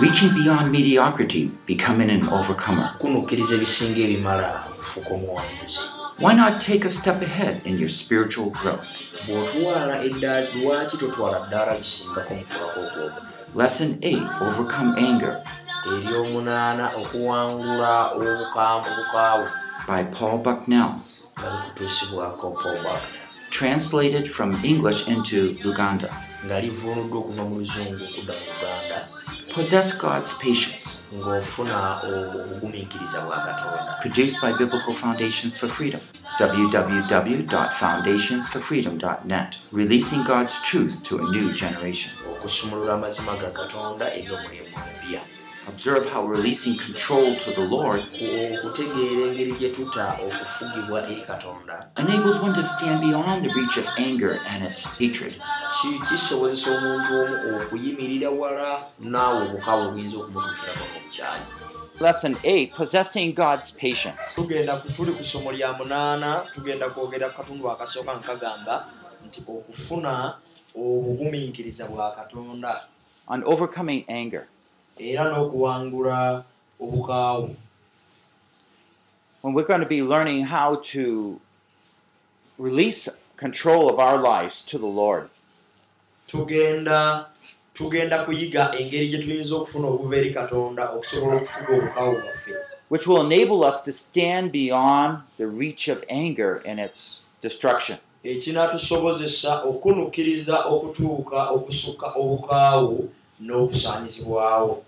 reaching beyond mediocrity, becoming an overcomer. kunukkiriza ebisinga ebimala okufuuka omuwanguzi Why not take a step ahead in your spiritual growth? bw'otwala eddaala lwaki totwala ddaala lisingako mu kulako okwomu Lesson 8 Overcome Anger eryomunaana okuwangula obukaawe by Paul Bucknell. nga likutuusibwako Buckner, Translated from English into Luganda. nga livunuddwa okuva mu luzungu okudda mu uganda Possess God's patience. ng'ofuna obugumiikiriza bwa katonda Produced by Biblical Foundations for Freedom. www.foundationsforfreedom.net. Releasing God's truth to a new generation. okusumulula amazima ga katonda eri omulimu omupya Observe how releasing control to the Lord okutegeera engeri gye tuta okufugibwa eri katonda enables one to stand beyond the reach of anger and its hatred. ki kisobozesa omuntu omu okuyimirira wala naawe obukaawe obuyinza okumutuukirako ng'obukyayi Lesson 8 Possessing God's Patience. tugenda tuli ku ssomo lya munaana tugenda kwogera ku katundu akasooka nga kagamba nti okufuna obugumiikiriza bwa katonda On overcoming anger. Era n'okuwangula obukaawu When we're going to be learning how to release control of our lives to the Lord. tugenda tugenda kuyiga engeri gye tuyinza okufuna obuva eri katonda okusobola okufuga obukaawu bwaffe which will enable us to stand beyond the reach of anger and its destruction. ekinaatusobozesa okunukkiriza okutuuka okusukka obukaawu n'okusaanyizibwawo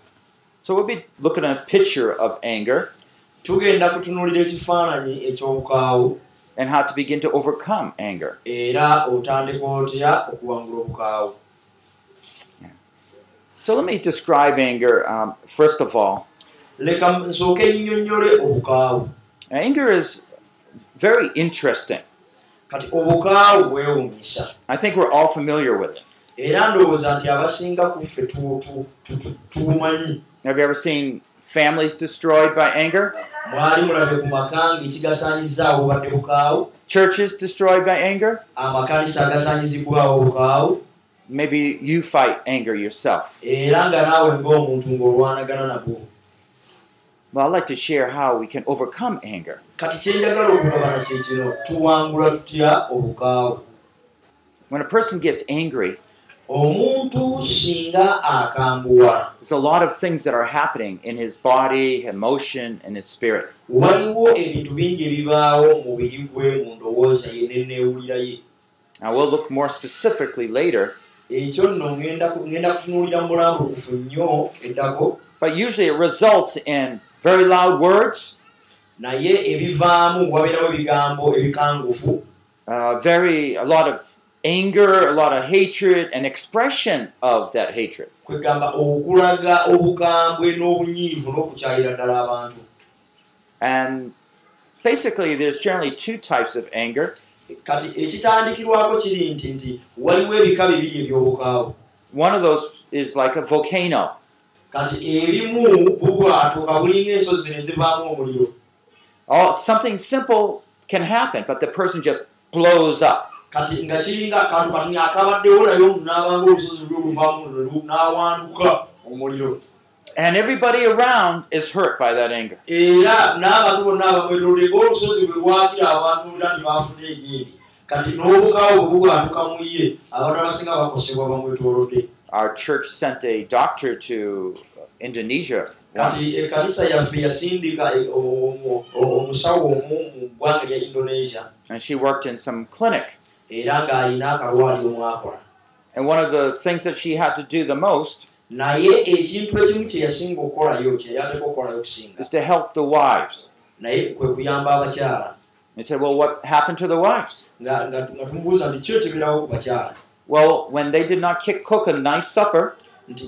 So we'll be looking at a picture of anger tugenda kutunuulira ekifaananyi eky'obukaawu and how to begin to overcome anger. era otandika otya okuwangula obukaawu So let me describe anger um, first of all. leka nsooke nnyonnyole obukaawu Anger is very interesting. kati obukaawu bwewuunyisa I think we're all familiar with it. era ndowooza nti abasinga ku ffe tu- tu- tu- tu- tubumanyi Have you ever seen families destroyed by anger? mwali mulabe ku maka ng'ekigasaanyizaawo badde bukaawu Churches destroyed by anger? amakanisa agasaanyizibwawo obukaawu Maybe you fight anger yourself. era nga naawe ng'omuntu ng'olwanagana nabwo Well, I'd like to share how we can overcome anger. kati kyenjagala okugabana kye kino tuwangula tutya obukaawu When a person gets angry, there's a lot of things that are happening in his body, emotion, and his spirit. Now, we'll look more specifically later, but usually it results in very loud words, uh, very a lot of anger, a lot of hatred, and expression of that hatred. kwegamba okulaga obukambwe n'obunyiivu n'okukyalira ddala abantu And basically, there's generally two types of anger. kati ekitandikirwako kiri nti nti waliwo ebika bibiri eby'obukaawu One of those is like a volcano. kati ebimu bubwatuka bulinga ensozi ne zivaamu omuliro Oh, something simple can happen, but the person just blows up. Kati nga kiringa akantu kati akabaddewo naye omuntu n'abanga olusozi lwe luvaamu ne- n'awanduka omuliro And everybody around is hurt by that anger. Our church sent a doctor to Indonesia kati ekkanisa yaffe yasindika e- omusawo omu mu ggwanga lya indonesia and she worked in some clinic. Era ng'alina akalwaliro mwakola And one of the things that she had to do the most naye ekintu ekimu kye yasinga okukolayo kye yateeka okukolayo okusinga is to help the wives. naye kwe kuyamba abakyala They said, Well, what happened to the wives? nga nga- nga Well, when they did not kick, cook a nice supper, nga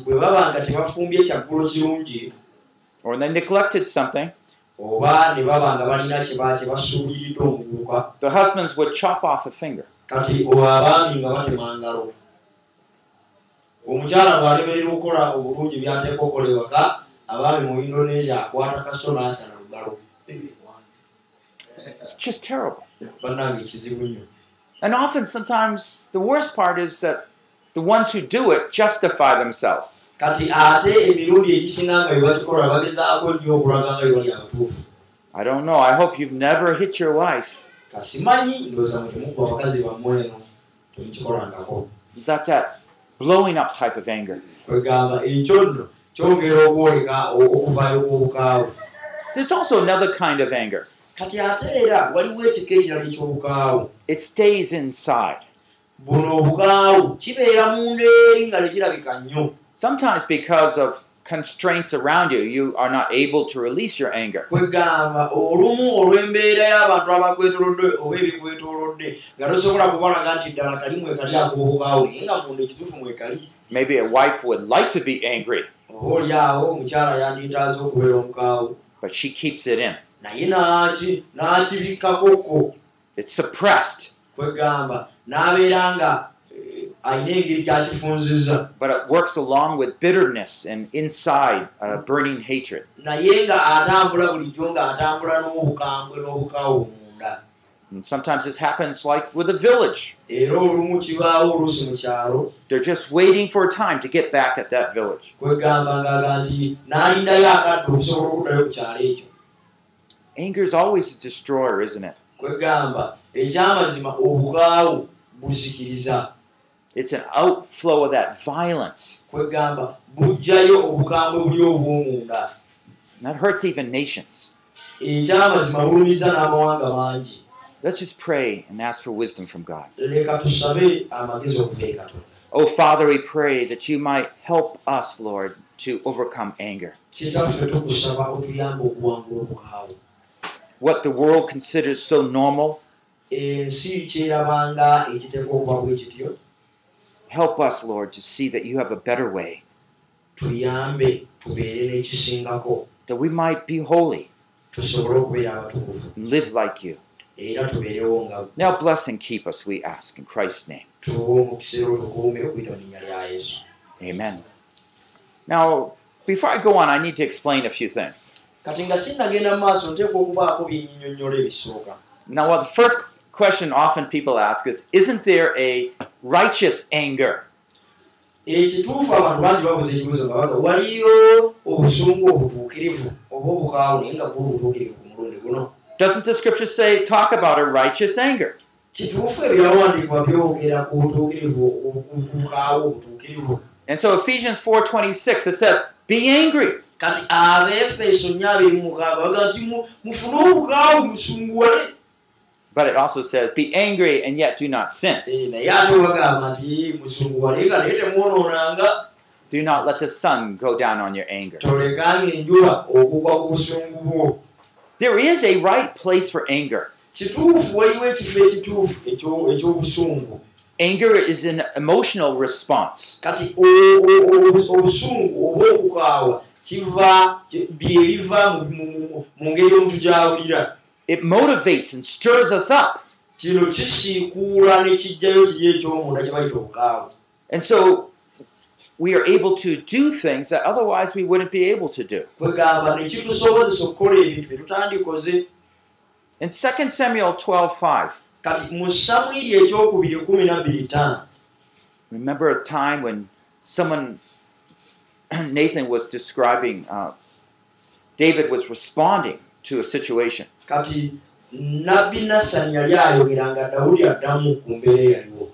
or when they neglected something, nga the husbands would chop off a finger. Kati olwo abaami nga batema ngalo omukyala bw'alemerera okukola obulungi byateeka okukola ewaka abaami mu indonesia akwata kaso n'asana lugalo It's just terrible. And often, sometimes, the worst part is that the ones who do it justify themselves. I don't know. I hope you've never hit your wife. Kasimanyi ndowooza mwe temugwa abakazi bammwe eno temukikolangako That's that blowing up type of anger. kwegamba ekyo nno kyongera obwoleka okuvaayo kw'obukaawu There's also another kind of anger. kati ate era waliwo ekika ekirala eky'obukaawu It stays inside. buno obukaawu kibeera munda eri nga tekirabika nnyo Sometimes because of constraints around you, you are not able to release your anger. Maybe a wife would like to be angry, but she keeps it in. It's suppressed, but it works along with bitterness and inside uh, burning hatred. And sometimes this happens like with a village. They're just waiting for a time to get back at that village. kwegamba Anger is always a destroyer, isn't it? kwegamba ekyamazima obukaawu buzikiriza It's an outflow of that violence. And that hurts even nations. Let's just pray and ask for wisdom from God. Oh, Father, we pray that you might help us, Lord, to overcome anger. What the world considers so normal, ensi kyerabanga ekiteeka okuba bwe kityo help us, Lord, to see that you have a better way, tuyambe tubeere n'ekisingako that we might be holy tusobole okubeera abatukuvu and live like you. era tubeerewo nga Now bless and keep us, we ask, in Christ's name. tuwe omukisa era otukuume okuyita mu linnya lya yesu Amen. Now, before I go on, I need to explain a few things. kati nga sinnagenda mu maaso nteekwa okubaako byenyinyonnyola ebisooka Now, well, the first question often people ask is Isn't there a righteous anger? ekituufu abantu bangi babuza ekibuzo nga baga waliyo obusungu obutuukirivu oba obukaawo naye nga bwo obutuukirivu ku mulundi guno Doesn't the scripture say, talk about a righteous anger? kituufu ebyawandiikibwa byogera ku butuukirivu ku bukaawo obutuukirivu And so Ephesians 4.26, it says, be angry. But it also says, be angry and yet do not sin. Eh, Do not let the sun go down on your anger. There is a right place for anger. Anger is an emotional response. It motivates and stirs us up. kino kisiikuula ne kijjayo kiri ekyomunda kye bayita obukaawa And so we are able to do things that otherwise we wouldn't be able to do. kwegamba ne kitusobozesa okukola ebintu bye tutandikoze In 2 Samuel 12:5, kati mu samwiri ekyokubiri kumi nabbiri ttaano remember a time when someone, Nathan was describing, uh, David was responding to a situation. Kati nabbi nasani yali ayogera nga dawudi addamu ku mbeera eyaliwo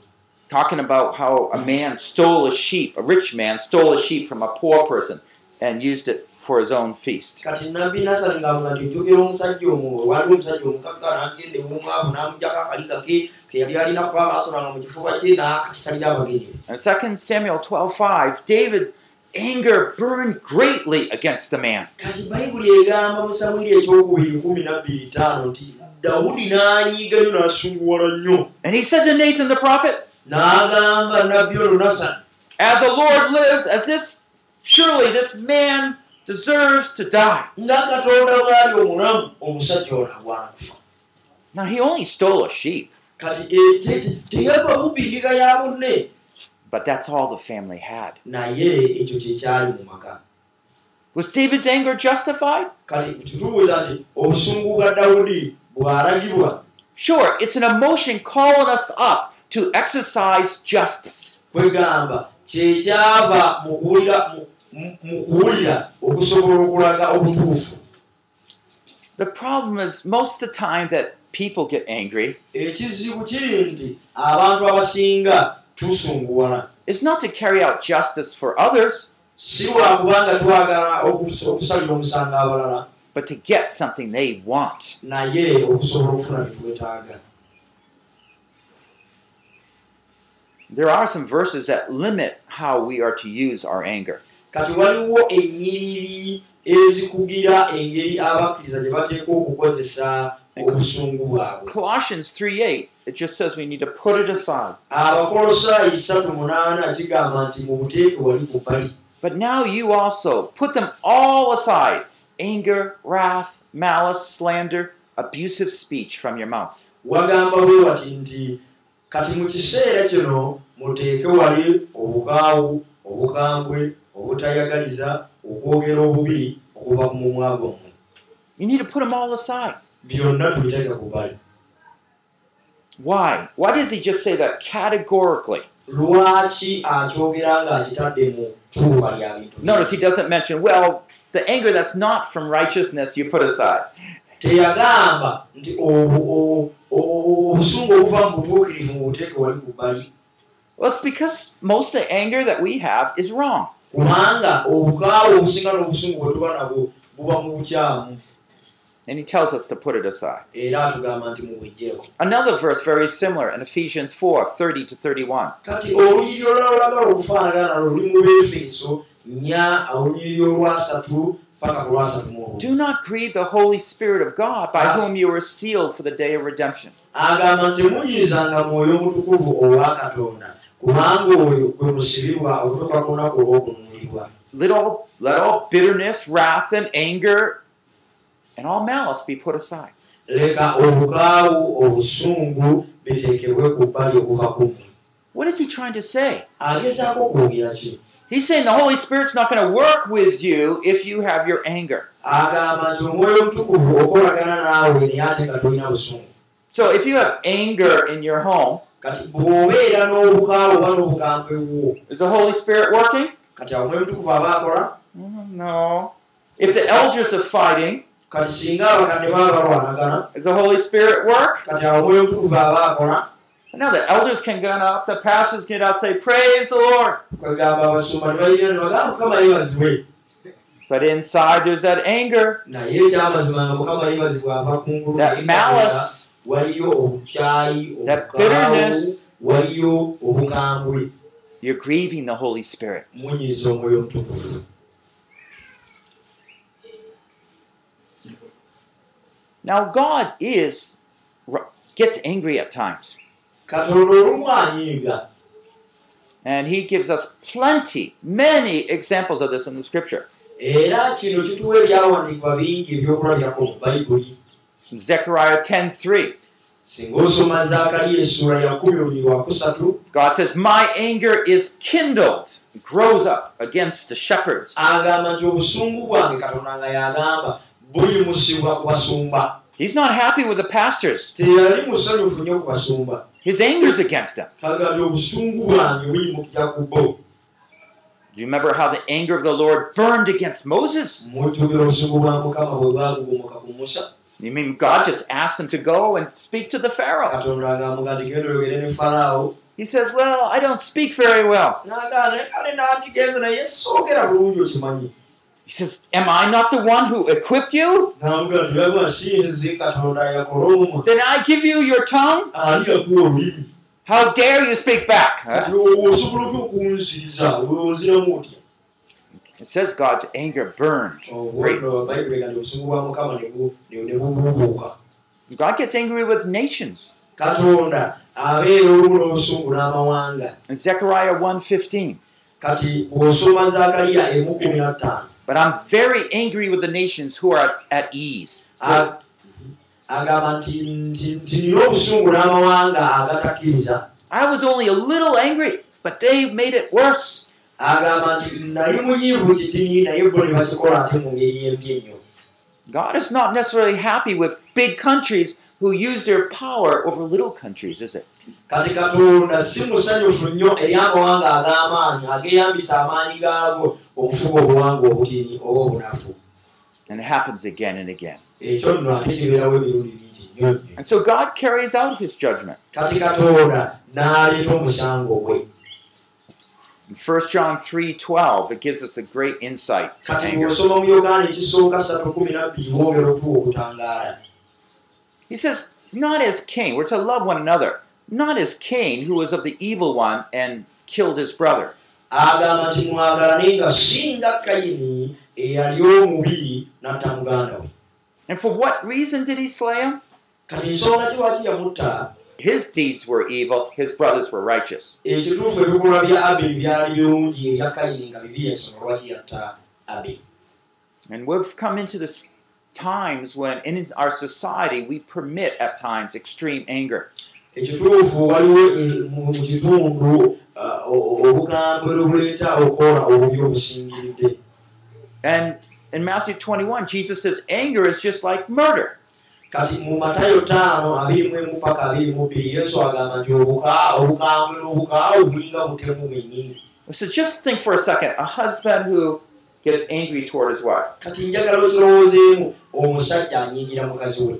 talking about how a man stole a sheep, a rich man stole a sheep from a poor person and used it for his own feast. kati nabbi nasani ngaavuga nti njogera omusajja omu waliwo omusajja omukaka nagenda ewomwavu n'amugyako akaliga ke ke yali alina kuba akaasolanga mu kifuba kye n'akakisalira abagenyi In 2 Samuel 12:5, David anger burned greatly against the man. kati bayibuli egamba mu samwiri ekyokubiri kumi nabbiri ttaano nti dawudi n'anyiiga nnyo n'asunguwala nnyo And he said to Nathan the prophet, n'agamba nabbi ono nasani As the Lord lives, as this surely this man deserves to die. nga katonda bw'ali omulamu omusajja ono agwana kufa Now he only stole a sheep, kati eh, te- teyava mubindiga ya bunne but that's all the family had. naye ekyo kyekyali mu maka Was David's anger justified? kati tutubuuza nti obusungu bwa dawudi bw'alagibwa Sure, it's an emotion calling us up to exercise justice. kwegamba kyekyava mu kuwulira mu- mu mu kuwulira okusobola okulaga obutuufu The problem is most of the time that people get angry ekizibu kiri nti abantu abasinga tusunguwala is not to carry out justice for others, si lwakubanga twagala okus- okusalira omusango abalala but to get something they want. naye okusobola okufuna byetwetaaga There are some verses that limit how we are to use our anger. kati waliwo ennyiriri ezikugira engeri abakkiriza gye bateeka okukozesa obusungu bwabwe Colossians 3:8, it just says we need to put it aside. abakolosaayi 38 kigamba nti mu buteeke wali ku bbali But now you also put them all aside anger, wrath, malice, slander, abusive speech from your mouth. wagamba bwe wati nti kati mu kiseera kino muteeke wali obukaawu obukambwe obutayagaliza okwogera obubi okuva ku mumwa gwammwe You need to put them all aside. Byonna tubiteeka ku bbali Why? Why does he just say that categorically? lwaki akyogera ng'akitadde mu ttuba lya bintu Notice he doesn't mention, well, the anger that's not from righteousness you put aside. teyagamba nti obusungu obuva mu butuukirivu mu buteeke wali ku bbali Well, it's because most of the anger that we have is wrong. kubanga obukaawu obusinga n'obusungu bwe tuba nabwo buba mu bukyamu And he tells us to put it aside. Another verse very similar in Ephesians 4 30 to 31. kati olunyiri olulala olwagala okufaanagana nalwo luli mu beefeso nya olunyiri olwasatu paka ku lwasatu mu Do not grieve the Holy Spirit of God by whom you were sealed for the day of redemption. Let all, let all bitterness, wrath, and anger, and all malice be put aside. leka obukaawu obusungu biteekebwe ku bbali okuva ku mmwe What is he trying to say? agezaako okwogera ki He's saying the Holy Spirit's not going to work with you if you have your anger. So if you have anger in your home, is the Holy Spirit working? kati awo omwoyo omutukuvu aba akola Mm, No. If the elders are fighting, kati singa abakadde baba balwanagana does the Holy Spirit work? kati awo omwoyo omutukuvu aba akola No, the elders can get up, the pastors get out, say, Praise the Lord. But inside there's that anger, that malice, that bitterness. You're grieving the Holy Spirit. munyiza omwoyo omutukuvu Now, God is gets angry at times, and He gives us plenty, many examples of this in the Scripture. Zechariah 10:3. singa osoma zaakaliya essuula ya kumi olunyiri wa kusatu God says, "My anger is kindled, grows up against the shepherds." Agamba nti obusungu bwange katonda nga yagamba buyimusibwa ku basumba He's not happy with the pastors. teyali musanyufu nnyo ku basumba His anger's against them. agambye obusungu bwange buyimukira ku bo Do you remember how the anger of the Lord burned against Moses? You mean God just asked him to go and speak to the Pharaoh? He says, Well, I don't speak very well. He says, Am I not the one who equipped you? Did I give you your tongue? How dare you speak back? Huh? It says God's anger burned. Great. God gets angry with nations. In Zechariah 1:15. But I'm very angry with the nations who are at ease. For A- agamba nti nina obusungu n'amawanga agatakkiriza I was only a little angry, but they made it worse. agamba nti nali munyiivu kitini naye bo ne bakikola ate mu ngeri embi ennyo God is not necessarily happy with big countries who use their power over little countries, is it? Kati katonda si musanyufu nnyo eri amawanga ag'amaanyi ageeyambisa amaanyi gaago okufuga obuwanga obutini oba obunafu And it happens again and again. ekyo nno ate kibeerawo emirundi mingi nnyo And so God carries out his judgment. In 1 John 3:12, it gives us a great insight to anger. bw'osoma mu yogaana ekisooka 312 wongera okuwa okutangaala He says, not as Cain, we're to love one another, not as Cain, who was of the evil one and killed his brother. agamba nti mwagalane nga singa kayini eyali omubi n'atta muganda we And for what reason did he slay him? kati nsonga ki lwaki yamutta His deeds were evil, his brothers were righteous. ekituufu ebikolwa bya abiri byali birungi ebya kayini nga bibi ensonga lwaki yatta abiri And we've come into this times when in our society we permit at times extreme anger. Ekituufu waliwo e- mu kitundu uh, o- o- obukambwe obuleeta okukola obubi obusingiridde And in Matthew 21, Jesus says anger is just like murder. kati mu matayo taano abiri mu emu paka abiri mu bbiri yesu agamba nti obuka- obukambwe n'obukaawu bulinga butemu mwennyini So just think for a second a husband who gets angry toward his wife. kati njagala okirowoozeemu omusajja anyingira mukazi we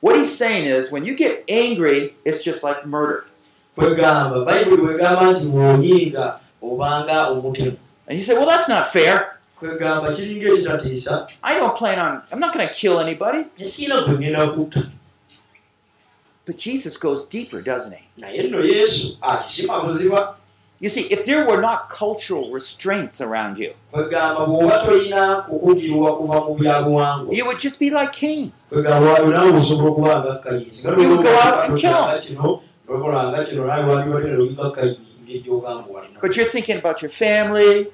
What he's saying is when you get angry, it's just like murder. And you say, well, that's not fair. I don't plan on, I'm not going to kill anybody. But Jesus goes deeper, doesn't he? You see, if there were not cultural restraints around you, you would just be like Cain. singa You would go out and kill But you're thinking about your family,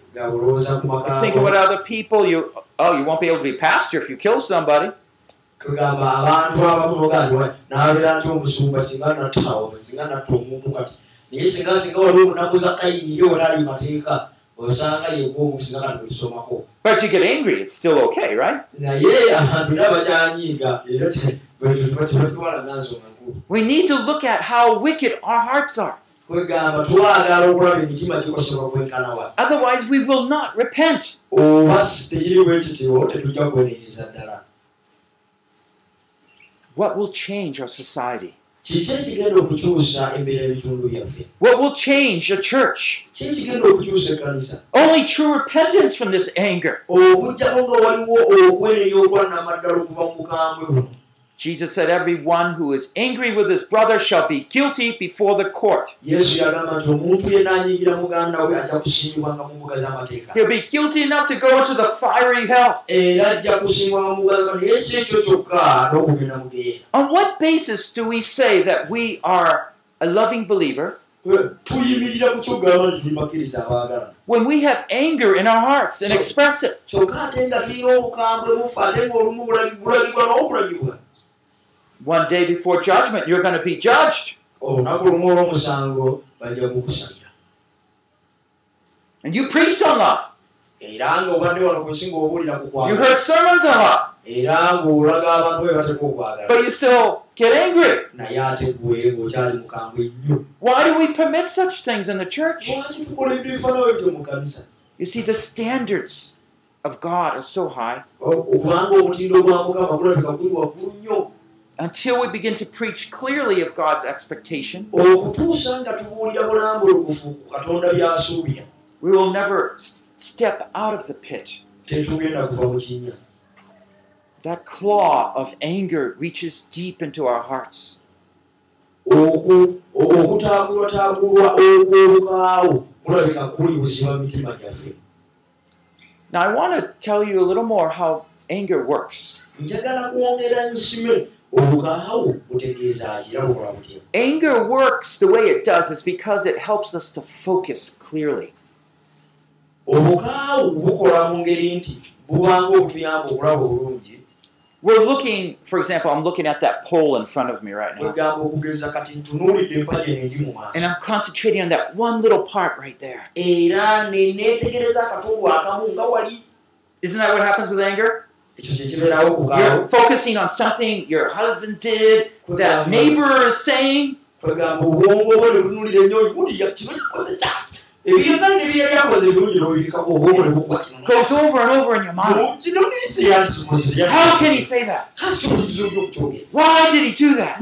you're thinking about other people. You, oh, you won't be able to be pastor if you kill somebody. Naye singa singa waliwo omunaku za kayini eri wali ali mateeka osanga yegwomu singa kati olisomako But if you get angry, it's still okay, right? We need to look at how wicked our hearts are. Otherwise, we will not repent. What will change our society? Kiki ekigenda okukyusa embeera ebitundu byaffe What will change a church? kiki ekigenda okukyusa ekkanisa Only true repentance from this anger. okujjako nga waliwo okwereya okwanamaddala okuva mu bukambwe buno Jesus said, Everyone who is angry with his brother shall be guilty before the court. He'll be guilty enough to go into the fiery hell. On what basis do we say that we are a loving believer when we have anger in our hearts and express it? One day before judgment, you're going to be judged. olunaku lumu olw'omusango bajja kukusalira And you preached on love. era ng'obadde wano ku nsi ng'obuulira ku You kwagala heard sermons on love. era ng'olaga abantu be bateeka okwagala But you still get angry. naye ate gwe ng'okyali mukambwe nnyo Why do we permit such things in the church? lwaki tukola ebintu ebifaanayo bityo mu kanisa You see, the standards of God are so high. O- okubanga omutindo gwa mukama gulabika guli waggulu nnyo Until we begin to preach clearly of God's expectation, we will never step out of the pit. That claw of anger reaches deep into our hearts. Now, I want to tell you a little more how anger works. Anger works the way it does is because it helps us to focus clearly. We're looking, for example, I'm looking at that pole in front of me right now, and I'm concentrating on that one little part right there. Isn't that what happens with anger? You're focusing on something your husband did, that neighbor is saying, Goes over and over in your mind. How can he say that? Why did he do that?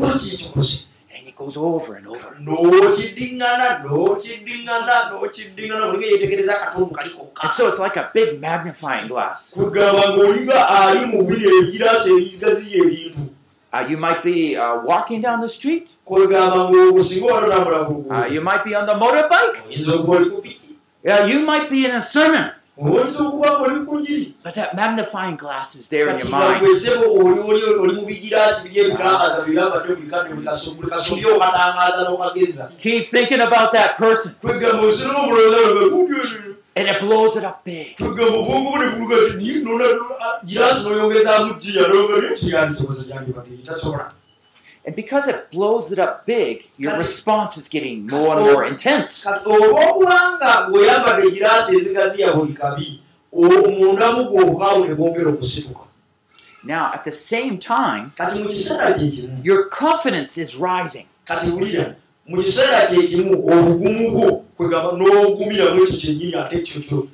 Goes over and over. n'okiddiŋŋana n'okiddiŋŋana n'okiddiŋŋana olinga yeetegereza akatundu kali kokka And so it's like a big magnifying glass. kwegamba ng'olinga ali mu biri ebigiraasi ebigaziya ebintu Uh, you might be uh, walking down the street. Uh, you might be on the motorbike. Yeah, you might be in a sermon. oyinza ng'oli ku njiri But that magnifying glass is there in your mind. ngagwesebo oli oli oli mu bigiraasi biri ebitangaza byebambadde buli kade buli kaso- buli kasobye okatangaza n'okageza Keep thinking about that person. kwegamba osina omulowooza And it blows it up big. And because it blows it up big, your response is getting more and more intense. Omundamu gwe obukaawu ne bwongera okusituka Now, at the same time, mu your confidence is rising. mu kiseera kyekimu obugumu bwo kwegamba n'ogumiramu ekyo kyennyini ate ekyo kyo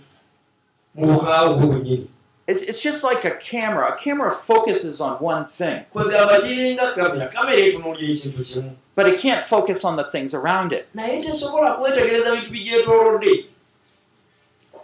mu bukaawu bwo bwennyini It's, it's just like a camera. A camera focuses on one thing, but it can't focus on the things around it. naye tesobola kwetegereza bintu bigyetoolodde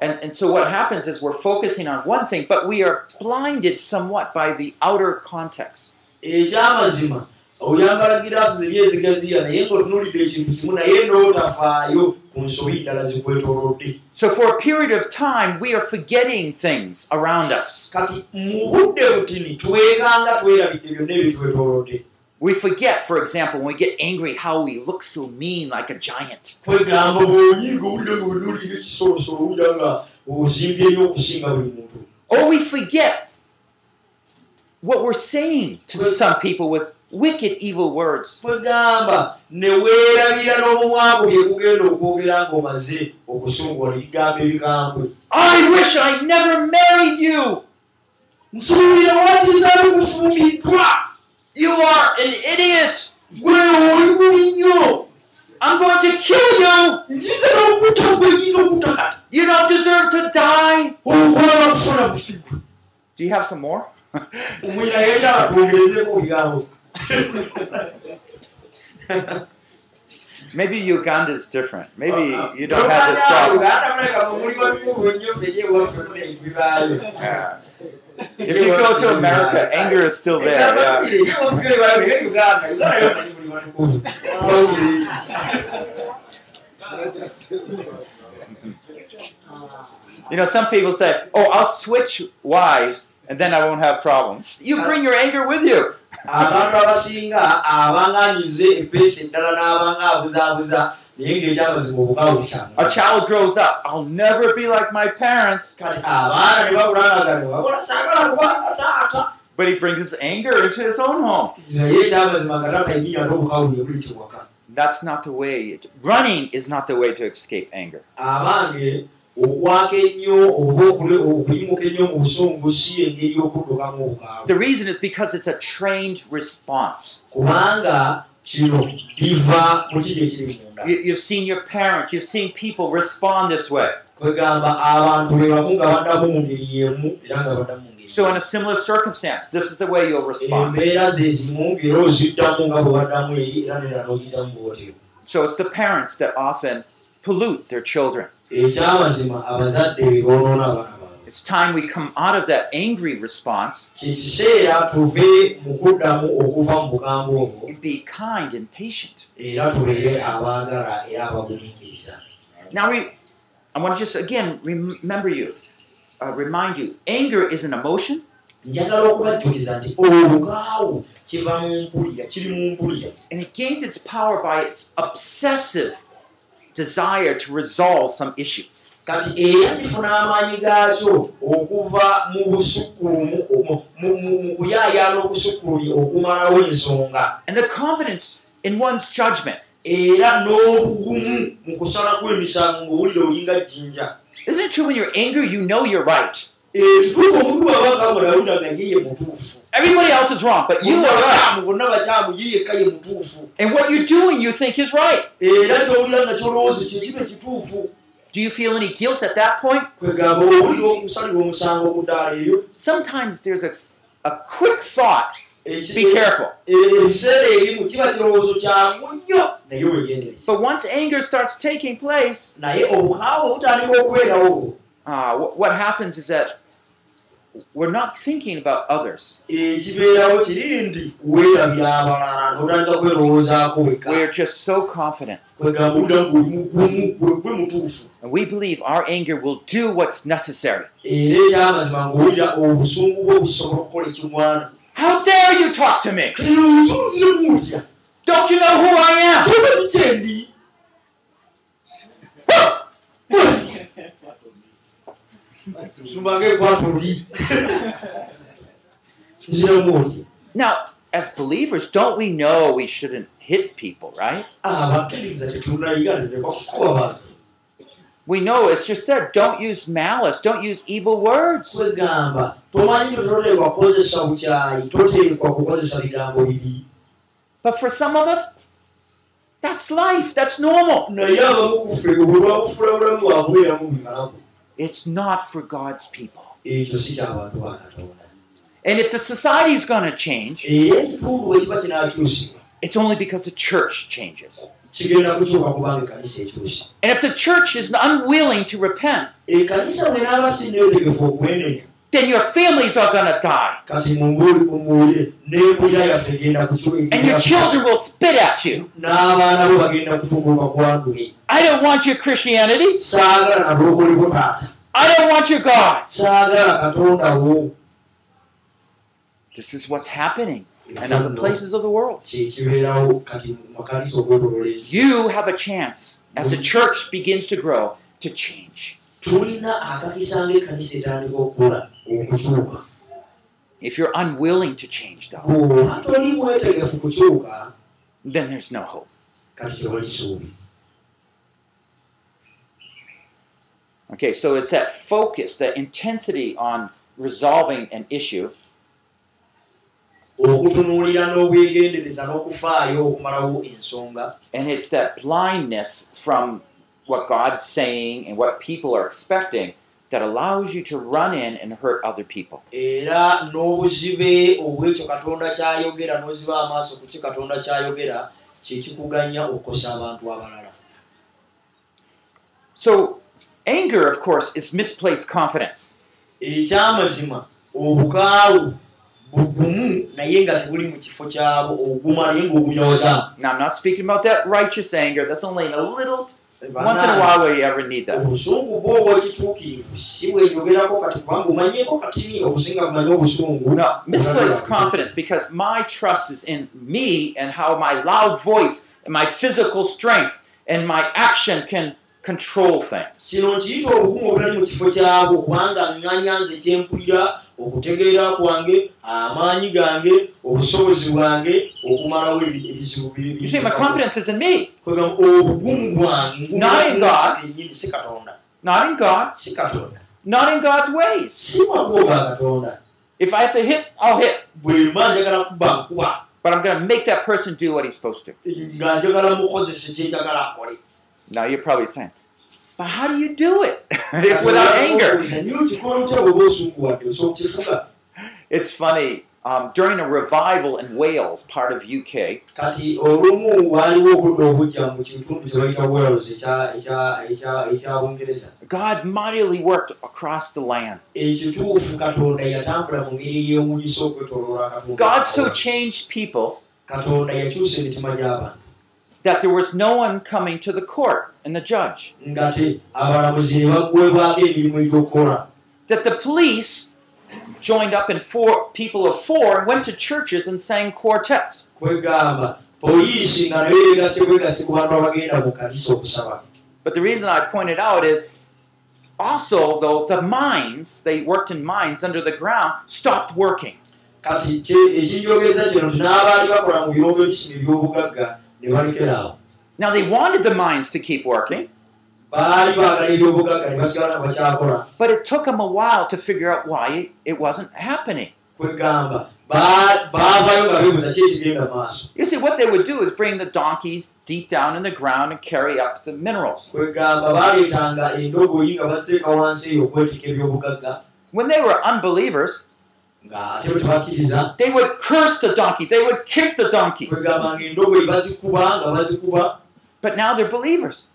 And, and so what happens is we're focusing on one thing, but we are blinded somewhat by the outer context. ekyamazima oyambala giraasi ziri ezigaziya naye ng'otunuulidde ekintu kimu naye n'otafaayo ku nsobi ddala zikwetoolodde So for a period of time, we are forgetting things around us. kati mu budde butini twekanga twerabidde byonna ebitwetoolodde We forget, for example, when we get angry, how we look so mean like a giant. kwegamba bwonyiga owulira nga wenuulira ekisolosolo owulira nga ozimbye nnyo okusinga buli muntu Or we forget what we're saying to some people with wicked, evil words. I wish I never married you! You are an idiot! I'm going to kill you! You don't deserve to die! Do you have some more? Maybe Uganda is different. Maybe you don't have this problem. uganda Yeah. If you go to America, anger is still there. Yeah. You know, some people say, "Oh, I'll switch wives, and then I won't have problems." You bring your anger with you. abantu abasinga abanganyize epeesa eddala n'abanga abuzaabuza naye ng'ekyamazima obukaawo A bukyanga child grows up. I'll never be like my parents, kati abaana ne babulangagane wakola saagala kubanga taata but he brings his anger into his own home. naye ekyamazima nga taatayinyira ate obukaawo bwe buyitibwaka That's not the way. It, running is not the way to escape anger. abange okwaka ennyo oba okuyimuka ennyo mu busungu si engeri y'okuddukamu obukaawo The reason is because it's a trained response. kubanga kino biva mu kiri ekiri munda You, you've seen your parents, you've seen people respond this way. kwegamba abantu be bamu nga baddamu mu ngeri y'emu era nga baddamu So, in a similar circumstance, this is the way you'll respond. So, it's the parents that often pollute their children. Ekyamazima abazadde be boonoona abaana It's time we come out of that angry response and be kind and patient. Now, we, I want to just again remember you, uh, remind you anger is an emotion, and it gains its power by its obsessive desire to resolve some issue. kati era kifuna amaanyi gaakyo okuva mu busukkulumu mu- kuyaayaana obusukkulumu okumalawo ensonga And the confidence in one's judgment. era n'obugumu mu kusala kw'emisango ng'owulira olinga jjinja Isn't it true when you're angry, you know you're right? Ekituufu omuntu bwaba kamulawulira nga ye mutuufu Everybody else is wrong, but you are right. bonna bakyamu ye yekka ye mutuufu And what you're doing, you think is right. era kyowulira nga kyolowooza kyekiba ekituufu Do you feel any guilt at that point? Sometimes there's a, a quick thought be careful. kiba naye But once anger starts taking place, naye uh, what happens is that we're not thinking about others. ekibeerawo kiri ndi weerabya abalala notandika kwerowoozaako weka We're just so confident. kwegamba gwe mutuufu And we believe our anger will do what's necessary. era ekyamazima ngaowulira obusungu bwe busobola okukola ekimwana How dare you talk to me? kati obusunzire mutya Don't you know who I am? tomanyi kyendi sumbanga ekwata oli nziramu otya Now, as believers, don't we know we shouldn't hit people, right? bantu We know it's just said, don't use malice, don't use evil words. But for some of us, that's life, that's normal. It's not for God's people. And if the society is going to change, it's only because the church changes. And if the church is unwilling to repent, then your families are going to die. And your children will spit at you. I don't want your Christianity. I don't want your God. This is what's happening in other places of the world. You have a chance as the church begins to grow to change. Okukyuka If you're unwilling to change, though, then there's no hope. Okay, so it's that focus, that intensity on resolving an issue. Okutunuulira n'obwegendereza n'okufaayo okumalawo ensonga and it's that blindness from what God's saying and what people are expecting that allows you to run in and hurt other people. era n'obuzibe obwekyo katonda kyayogera n'oziba amaaso ku ki katonda kyayogera kyekikuganya okukosa abantu abalala So, anger, of course, is misplaced confidence. ekyamazima obukaawu bugumu naye nga tebuli mu kifo kyabo oguma naye ng'ogunyoza Now, I'm not speaking about that righteous anger. That's only in a little, once in a while where you ever need that. obusungu bwo obwekituukirivu si bwenyogerako kati kubanga omanyeko katini obusinga bumanyi obusungu No, misplaced confidence because my trust is in me and how my loud voice and my physical strength and my action can control things. kino nkiyita obugumu obutali mu kifo kyabwo kubanga ŋŋanya nze kyempulira okutegeera kwange amaanyi gange obusobozi bwange okumalawo ebi- ebizibu bi- You see, my confidence is in me, kwegamba obugumu bwange Not in God. ennyini si katonda not in God, not in God's ways. If I have to hit, I'll hit. But I'm going to make that person do what he's supposed to. Now you're probably saying, but how do you do it if without anger? It's funny. Um, during a revival in Wales, part of UK, God mightily worked across the land. God so changed people katonda yakyusa emitima gy'abantu that there was no one coming to the court and the judge. That the police joined up in four people of four and went to churches and sang quartets. But the reason I pointed out is also, though, the mines, they worked in mines under the ground, stopped working. kati ekinjogeza kino nti n'abaali bakola mu birombe ebisima eby'obugagga ne balekeraawo Now, they wanted the mines to keep working, baali baagala ebyobugagga ne basigala nga bakyakola But it took them a while to figure out why it wasn't happening. kwegamba ba- baavayo nga beebuza ki ekigenda maaso You see, what they would do is bring the donkeys deep down in the ground and carry up the minerals. kwegamba baleetanga endogoyi nga baziteeka wansi eyo okwetika ebyobugagga When they were unbelievers, they would curse the donkey, they would kick the donkey. But now they're believers.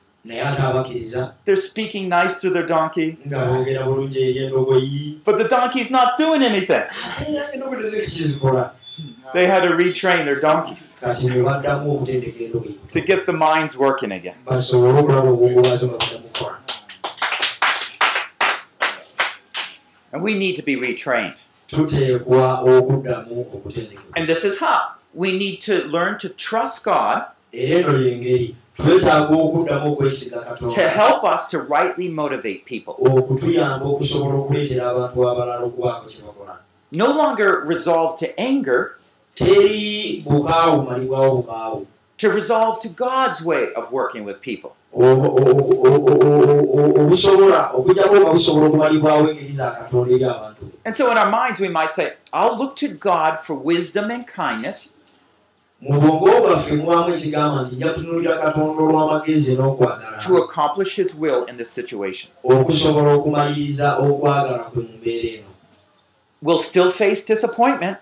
They're speaking nice to their donkey, but the donkey's not doing anything. They had to retrain their donkeys to get the minds working again. And we need to be retrained. Tuteekwa okuddamu okutendeka And this is how. We need to learn to trust God era eno yengeri twetaaga okuddamu okwesiga to katonda help us to rightly motivate people. okutuyamba okusobola okuleetera abantu abalala okubaako kye bakola No longer resolve to anger, teri bukaawu malibwawo bukaawu to resolve to God's way of working with people. And so in our minds, we might say, I'll look to God for wisdom and kindness, to accomplish His will in this situation. We'll still face disappointment,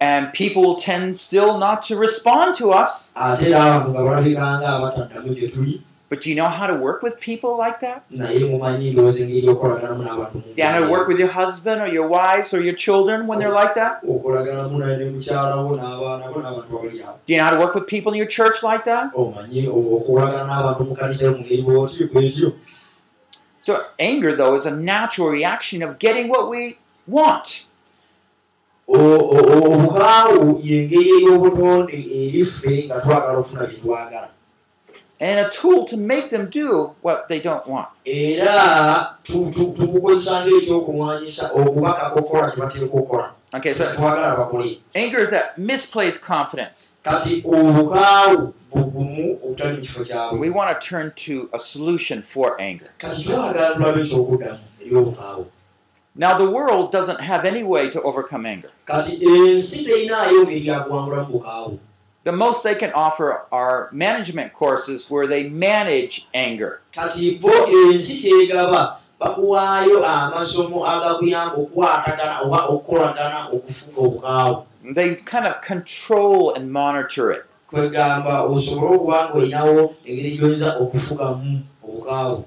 and people will tend still not to respond to us. But do you know how to work with people like that? Do you know how to work with your husband or your wives or your children when they're like that? Do you know how to work with people in your church like that? So, anger, though, is a natural reaction of getting what we want. Obukaawu y'engeri ey'obutonde eri ffe nga twagala okufuna bye twagala and a tool to make them do what they don't want. era tu- tu- tubukozesa ng'ekyokulwanyisa okubaka kokola kye bateeka okukola Okay, so anger is that misplaced confidence. We want to turn to a solution for anger. Now, the world doesn't have any way to overcome anger. The most they can offer are management courses where they manage anger. Bakuwaayo amasomo agakuyamba okukwatagana oba okukolagana okufuga obukaawu They kind of control and monitor it. kwegamba osobole okuba nga olinawo engeri gyoyinza okufugamu obukaawu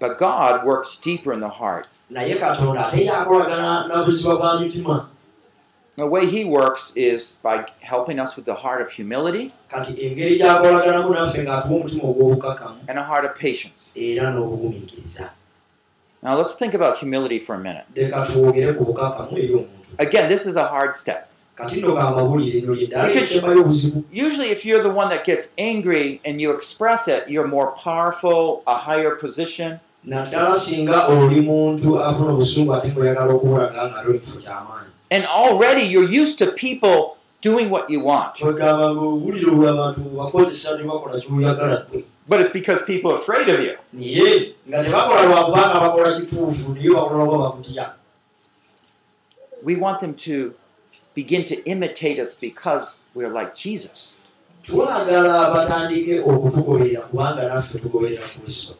But God works deeper in the heart. naye katonda ate yakolagana n'obuziba bwa mitima The way He works is by helping us with the heart of humility and a heart of patience. Now, let's think about humility for a minute. Again, this is a hard step. Because- Usually, if you're the one that gets angry and you express it, you're more powerful, a higher position. And already you're used to people doing what you want. But it's because people are afraid of you. naye nga tebakola lwakubanga bakola kituufu naye bakola lwa bakutya We want them to begin to imitate us because we're like Jesus. twagala batandike okutugoberera kubanga naffe tugoberera kristo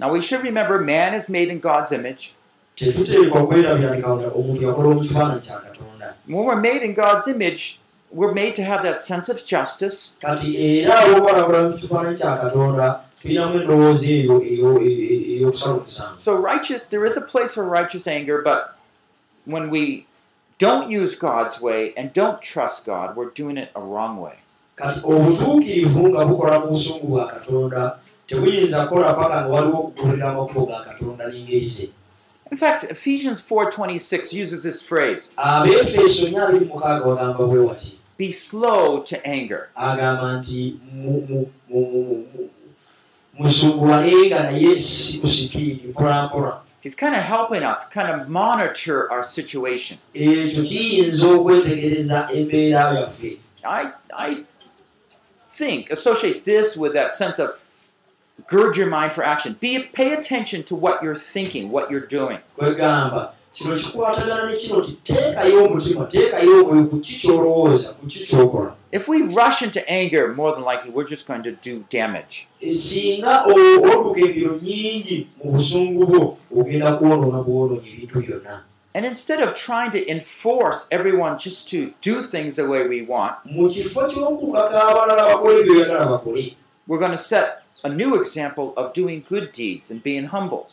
Now, we should remember man is made in God's image. tetuteekwa kwerabyanika nga omuntu yakola mu kifaananyi kya katonda When we're made in God's image, we're made to have that sense of justice. So, righteous, there is a place for righteous anger, but when we don't use God's way and don't trust God, we're doing it a wrong way. kati obutuukirivu nga bukola mu busungu bwa katonda tebuyinza kukola paka nga waliwo okugoberera amakubo ga katonda ze In fact, Ephesians 4:26 uses this phrase, "Be slow to anger." agamba nti mu- mu- mu- mu- mu- musunguwalenga naye si ku sipiidi mpolampola He's kind of helping us kind of monitor our situation. ekyo kiyinza okwetegereza embeera yaffe I I think, associate this with that sense of gird your mind for action. Be pay attention to what you're thinking, what you're doing. kwegamba kino kikwatagana ne kino nti teekayo omutima teekayo omwoyo ku ki kyolowooza ku ki kyokola If we rush into anger, more than likely we're just going to do damage. byonna And instead of trying to enforce everyone just to do things the way we want, we're going to set a new example of doing good deeds and being humble.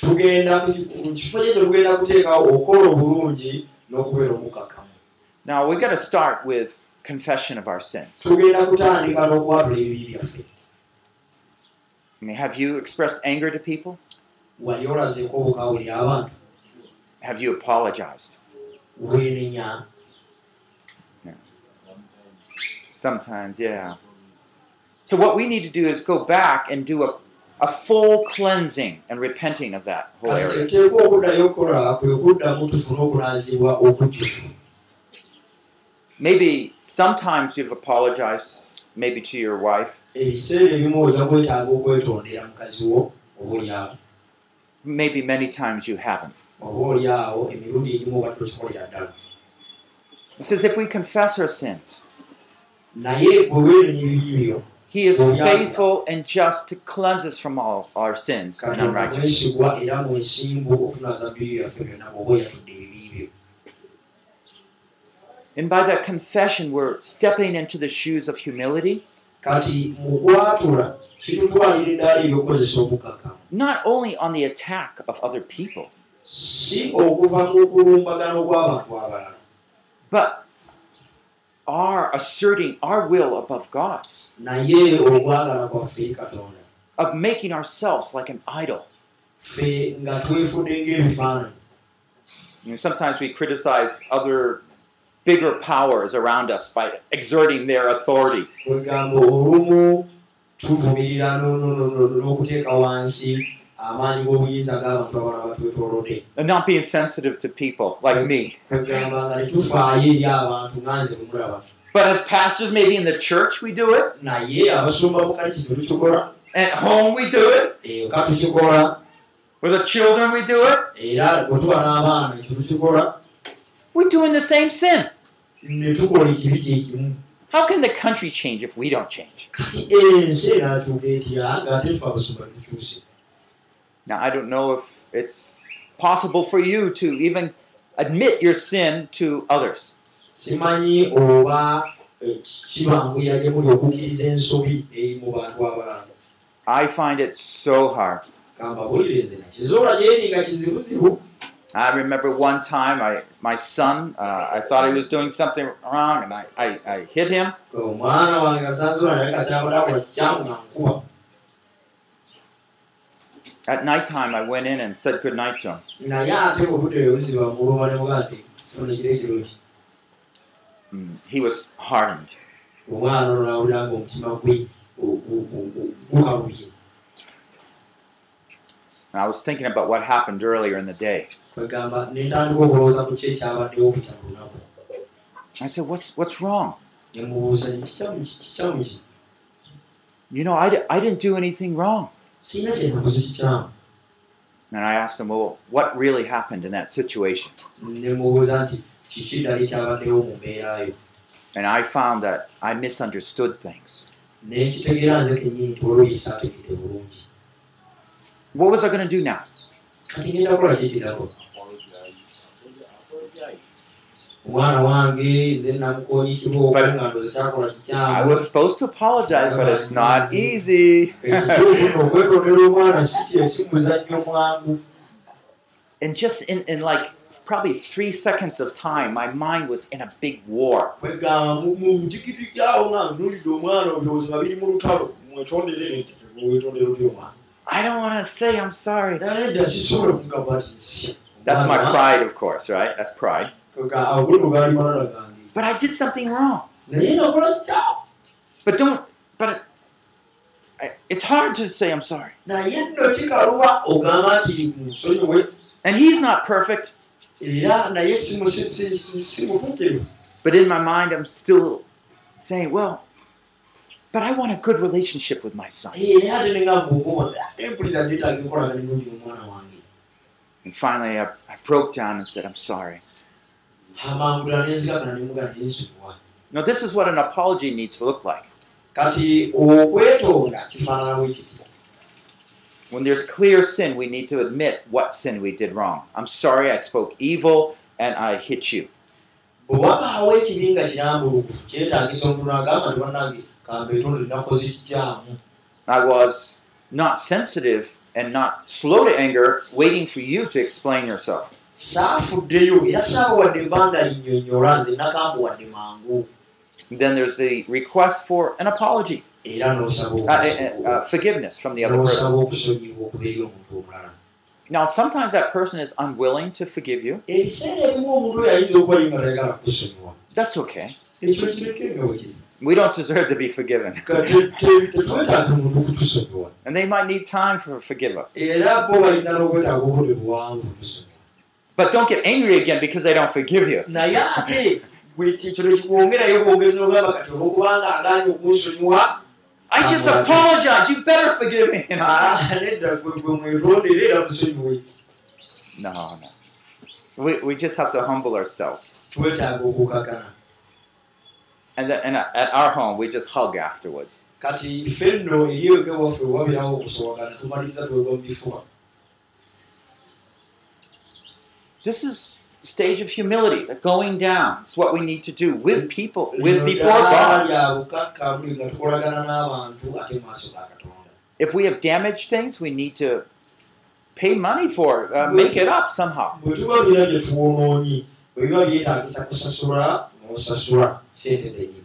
Tugenda mu kifo kye tugenda kuteekawo okukola obulungi n'okubeera omukakamu Now, we got to start with confession of our sins. tugenda kutandika n'okwatula ebibi byaffe I mean, have you expressed anger to people? wali olazeeko obukawulira abantu Have you apologized? weenenya Sometimes, yeah. So, what we need to do is go back and do a, a full cleansing and repenting of that whole area. Maybe sometimes you've apologized, maybe to your wife, maybe many times you haven't. It says, if we confess our sins, He is faithful and just to cleanse us from all our sins and unrighteousness. And by that confession, we're stepping into the shoes of humility, not only on the attack of other people, but our asserting our will above God's, of making ourselves like an idol. You know, sometimes we criticize other bigger powers around us by exerting their authority. Amaanyi g'obuyinza g'abantu abalala batwetoolodde And not being sensitive to people like me. kwegamba nga netufaayo eri abantu nganze bwemulaba But as pastors, maybe in the church we do it, at home we do it, with the children we do it. We're doing the same sin. How can the country change if we don't change? Now, I don't know if it's possible for you to even admit your sin to others. simanyi oba eh, kibanguya gye muli okukkiriza ensobi eri mu bantu abalala I find it so hard. kamba bulirize nakizoola gyeri nga kizibuzibu I remember one time I, my son, uh, I thought he was doing something wrong and I, I, I hit him. omwana wange asanzula naye kati abadde akola kikyamu nga nkuba At nighttime, I went in and said good night to him. Mm, He was hardened. And I was thinking about what happened earlier in the day. I said, What's, what's wrong? You know, I, I didn't do anything wrong. Siina kyenakoze kikyamu And I asked him, Well, what really happened in that situation? And I found that I misunderstood things. What was I going to do now? Omwana wange nze namukoonyi kibooko But- nga ndoze kyakola I kikyamu was supposed to apologize, but it's not easy. okwetondera omwana si muzannyo mwangu And just in, in like probably three seconds of time, my mind was in a big war. I don't want to say I'm sorry. That's my pride, of course, right? That's pride. But I did something wrong. But don't, but it, I- it's hard to say I'm sorry. And he's not perfect. But in my mind, I'm still saying, well, but I want a good relationship with my son. And finally, I, I broke down and said, I'm sorry. Now, this is what an apology needs to look like. When there's clear sin, we need to admit what sin we did wrong. I'm sorry I spoke evil and I hit you. I was not sensitive and not slow to anger, waiting for you to explain yourself. Saafuddeyo era saaba wadde ebbanga linnyonnyola nze nakamba wadde mangu Then there's the request for an apology, era n'osaba uh, uh, uh, forgiveness from the other person. n'osaba okusonyibwa okuva eri omuntu omulala Now, sometimes that person is unwilling to forgive you. That's okay. We don't deserve to be forgiven. And they might need time for forgive us. But don't get angry again because they don't forgive you. naye ate bwe kino kikwongerayo bwongezi n'ogamba kati olwokubanga agaanye okunsonyiwa I just apologize. You better forgive me. Ah, No, no. We, we just have to humble ourselves. And, then, and at our home, we just hug afterwards. kati ffe nno eri eweka waffe wabirawo okusobagana tumaliriza twegwa mu This is stage of humility, the going down. It's what we need to do with people, with before God. If we have damaged things, we need to pay money for it, uh, make it up somehow.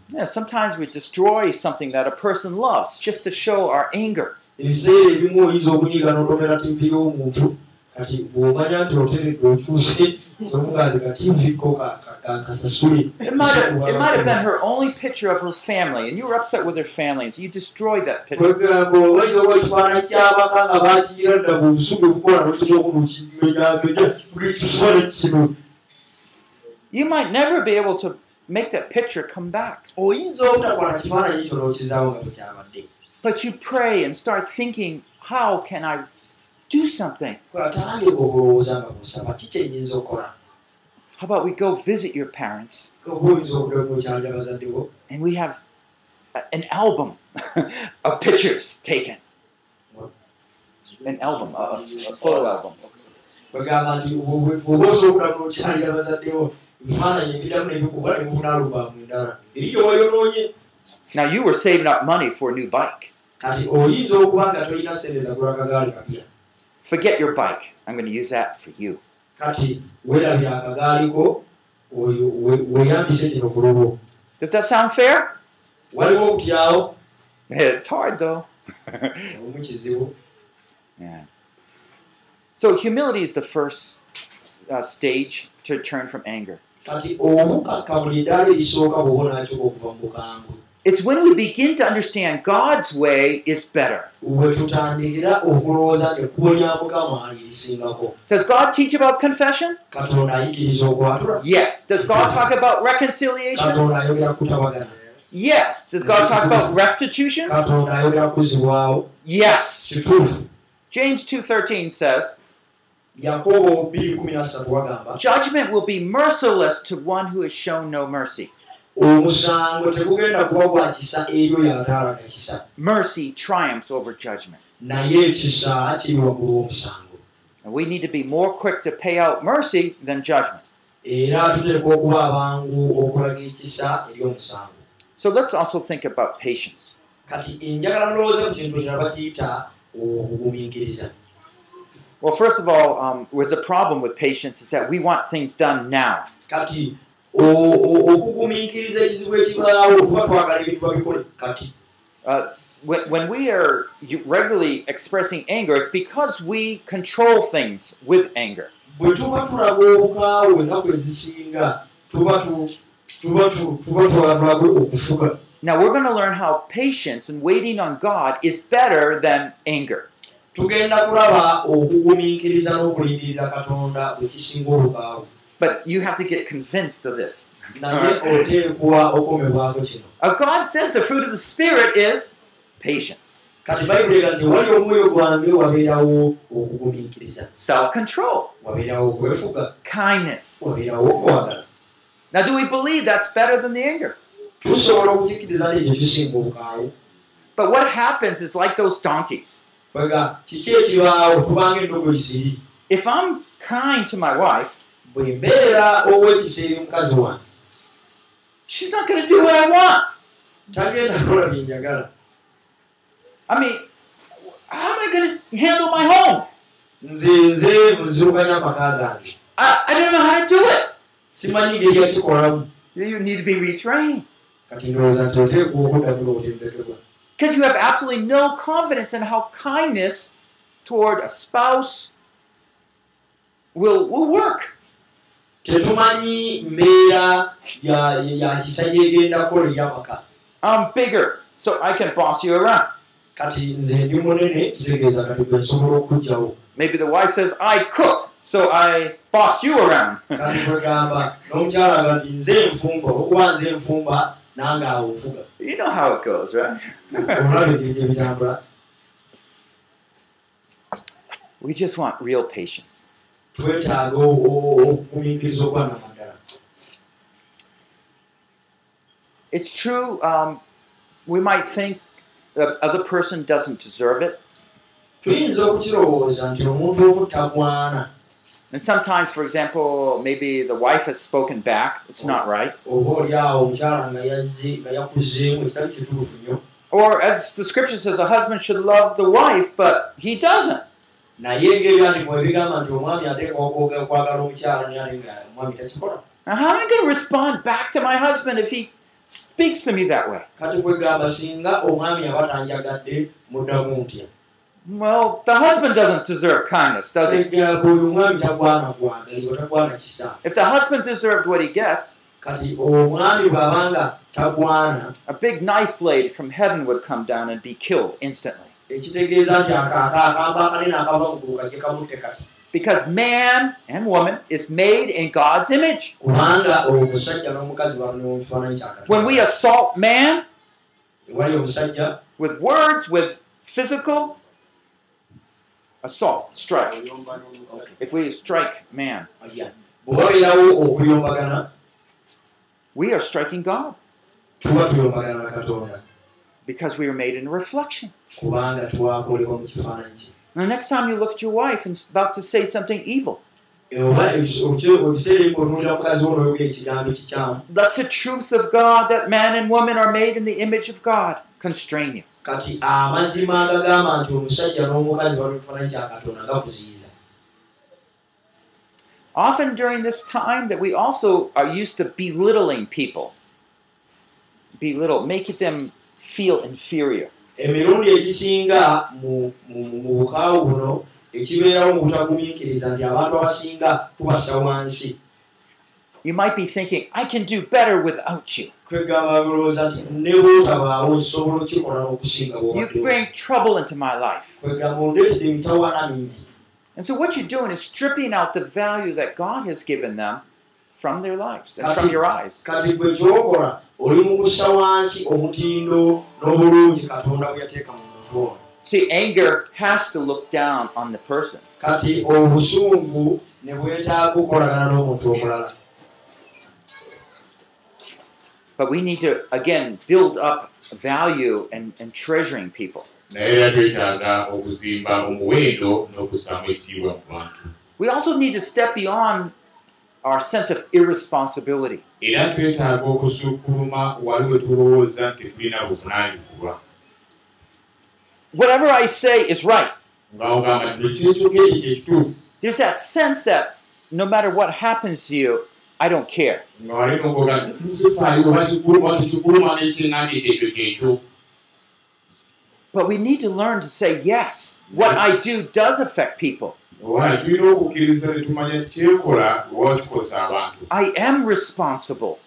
Yeah, sometimes we destroy something that a person loves just to show our anger. ebiseera ebimu oyinza okunyiga n'otomera tivi y'omuntu kati bw'omanya nti oteredde otuuse somugande kativiko kankasasule It might, have, it might have been her only picture of her family, and you were upset with her family, and so you destroyed that picture. kwegamba oyinza okuba ekifaananyi ky'abaka nga bakinyira dda mu busubi obukola n'okibomu nokimenyamenya ng'ekifaananyi kino You might never be able to make that picture come back. But you pray and start thinking, how can I do something? How about we go visit your parents and we have an album of pictures taken? An album, a, a, a photo album. Now, you were saving up money for a new bike. Forget your bike. I'm going to use that for you. kati weerabira akagaaliko oyo we- weeyambise kino ku lulwo Does that sound fair? waliwo okutyawo It's hard though. omu kizibu yeah. So, humility is the first uh, stage to turn from anger. kati obukakkamu eddaala erisooka bw'oba nakyo okuva mu bukambwe It's when we begin to understand God's way is better. Does God teach about confession? Yes. Does God talk about reconciliation? Yes. Does God talk about restitution? Yes. James 2:13 says, yakobo 213 wagamba "Judgment will be merciless to one who has shown no mercy. Omusango tegugenda kuba gwa kisa eryo yataalaga kisa Mercy triumphs over judgment." naye ekisa kiri waggulu w'omusango And we need to be more quick to pay out mercy than judgment. era tuteeka okuba abangu okulaga ekisa eri omusango So let's also think about patience. kati enjagala ndowooza ku kintu kirala bakiyita okugumiikiriza Well, first of all, um, there's a problem with patience is that we want things done now. kati okugumiikiriza ekizibu ekibaawo tuba twagala ebintu babikole kati Uh, when, when we are regularly expressing anger, it's because we control things with anger. bwe tuba tulaga obukaawe ennaku ezisinga tuba tu- tuba tu- tuba twagalawe okufuga Now, we're going to learn how patience and waiting on God is better than anger. tugenda kulaba okugumiikiriza n'okulindirira katonda bwe kisinga obukaawe But you have to get convinced of this. kino Uh, God says the fruit of the Spirit is patience, self control, kindness. Now, do we believe that's better than the anger? But what happens is like those donkeys. If I'm kind to my wife, bwe mbeera ow'ekisa eri mukazi wange she's not going to do what I want. tagenda kola byenjagala I mean, how am I going to handle my home? nze nze muziruganya amaka gange I, I don't know how to do it. simanyi ngeri yakikolamu You need to be retrained kati ndowooza nti oteekwa okuddamula obutendekebwa because you have absolutely no confidence in how kindness toward a spouse will, will work. Tetumanyi mbeera ya- kisa gyegenda kukola ey'amaka I'm bigger, so I can boss you around. kati nze ndi munene kitegeeza kati gwe nsobola okugjawo Maybe the wife says, I cook, so I boss you around. kati kwegamba n'omukyala aga nti nze nfumba olwokuba nze nfumba nange awo nfuga you know how it goes, right? olaba engeri ebitambula we just want real patience. Twetaaga okugumiikiriza okwannamaddala It's true, um, we might think the other person doesn't deserve it. tuyinza okukirowooza nti omuntu omu tagwana And sometimes, for example, maybe the wife has spoken back. It's not right. Or, as the scripture says, a husband should love the wife, but he doesn't. Naye ng'ebyandikwa ebigamba nti omwami ateekwa okwogera okwagala omukyala ate nga omwami takikola Now, how am I going to respond back to my husband if he speaks to me that way? Well, the husband doesn't deserve kindness, does he? If the husband deserved what he gets, a big knife blade from heaven would come down and be killed instantly. Ekitegeeza nti akaaka akamba akanene akava mu ggulu kajje kamutte kati. Because man and woman is made in God's image. When we assault man with words, with physical assault, strike. If we strike man, we are striking God tuba tuyombagana na katonda because we are made in a reflection. The next time you look at your wife and about to say something evil, ekikyamu let the truth of God that man and woman are made in the image of God constrain you. Often during this time that we also are used to belittling people, belittle, making them feel inferior. emirundi egisinga mu bukaawu buno ekibeerawo mu butagumiikiriza nti abantu abasinga tubassa wansi You might be thinking, I can do better without you. You bring trouble into my life. And so, what you're doing is stripping out the value that God has given them from their lives and from your eyes. kati gwe kyokola oli mu kussa wansi omutindo n'obulungi katonda bwe yateeka mu muntu ono See, anger has to look down on the person. kati obusungu ne bwetaaga okukolagana n'omuntu omulala But we need to, again, build up value and, and treasuring people. We also need to step beyond our sense of irresponsibility. era twetaaga okusukkuluma wali we tulowooza nti tulina buvunaanyizibwa Whatever I say is right. There's that sense that no matter what happens to you, I don't care. But we need to learn to say, yes, what I do does affect people. I am responsible.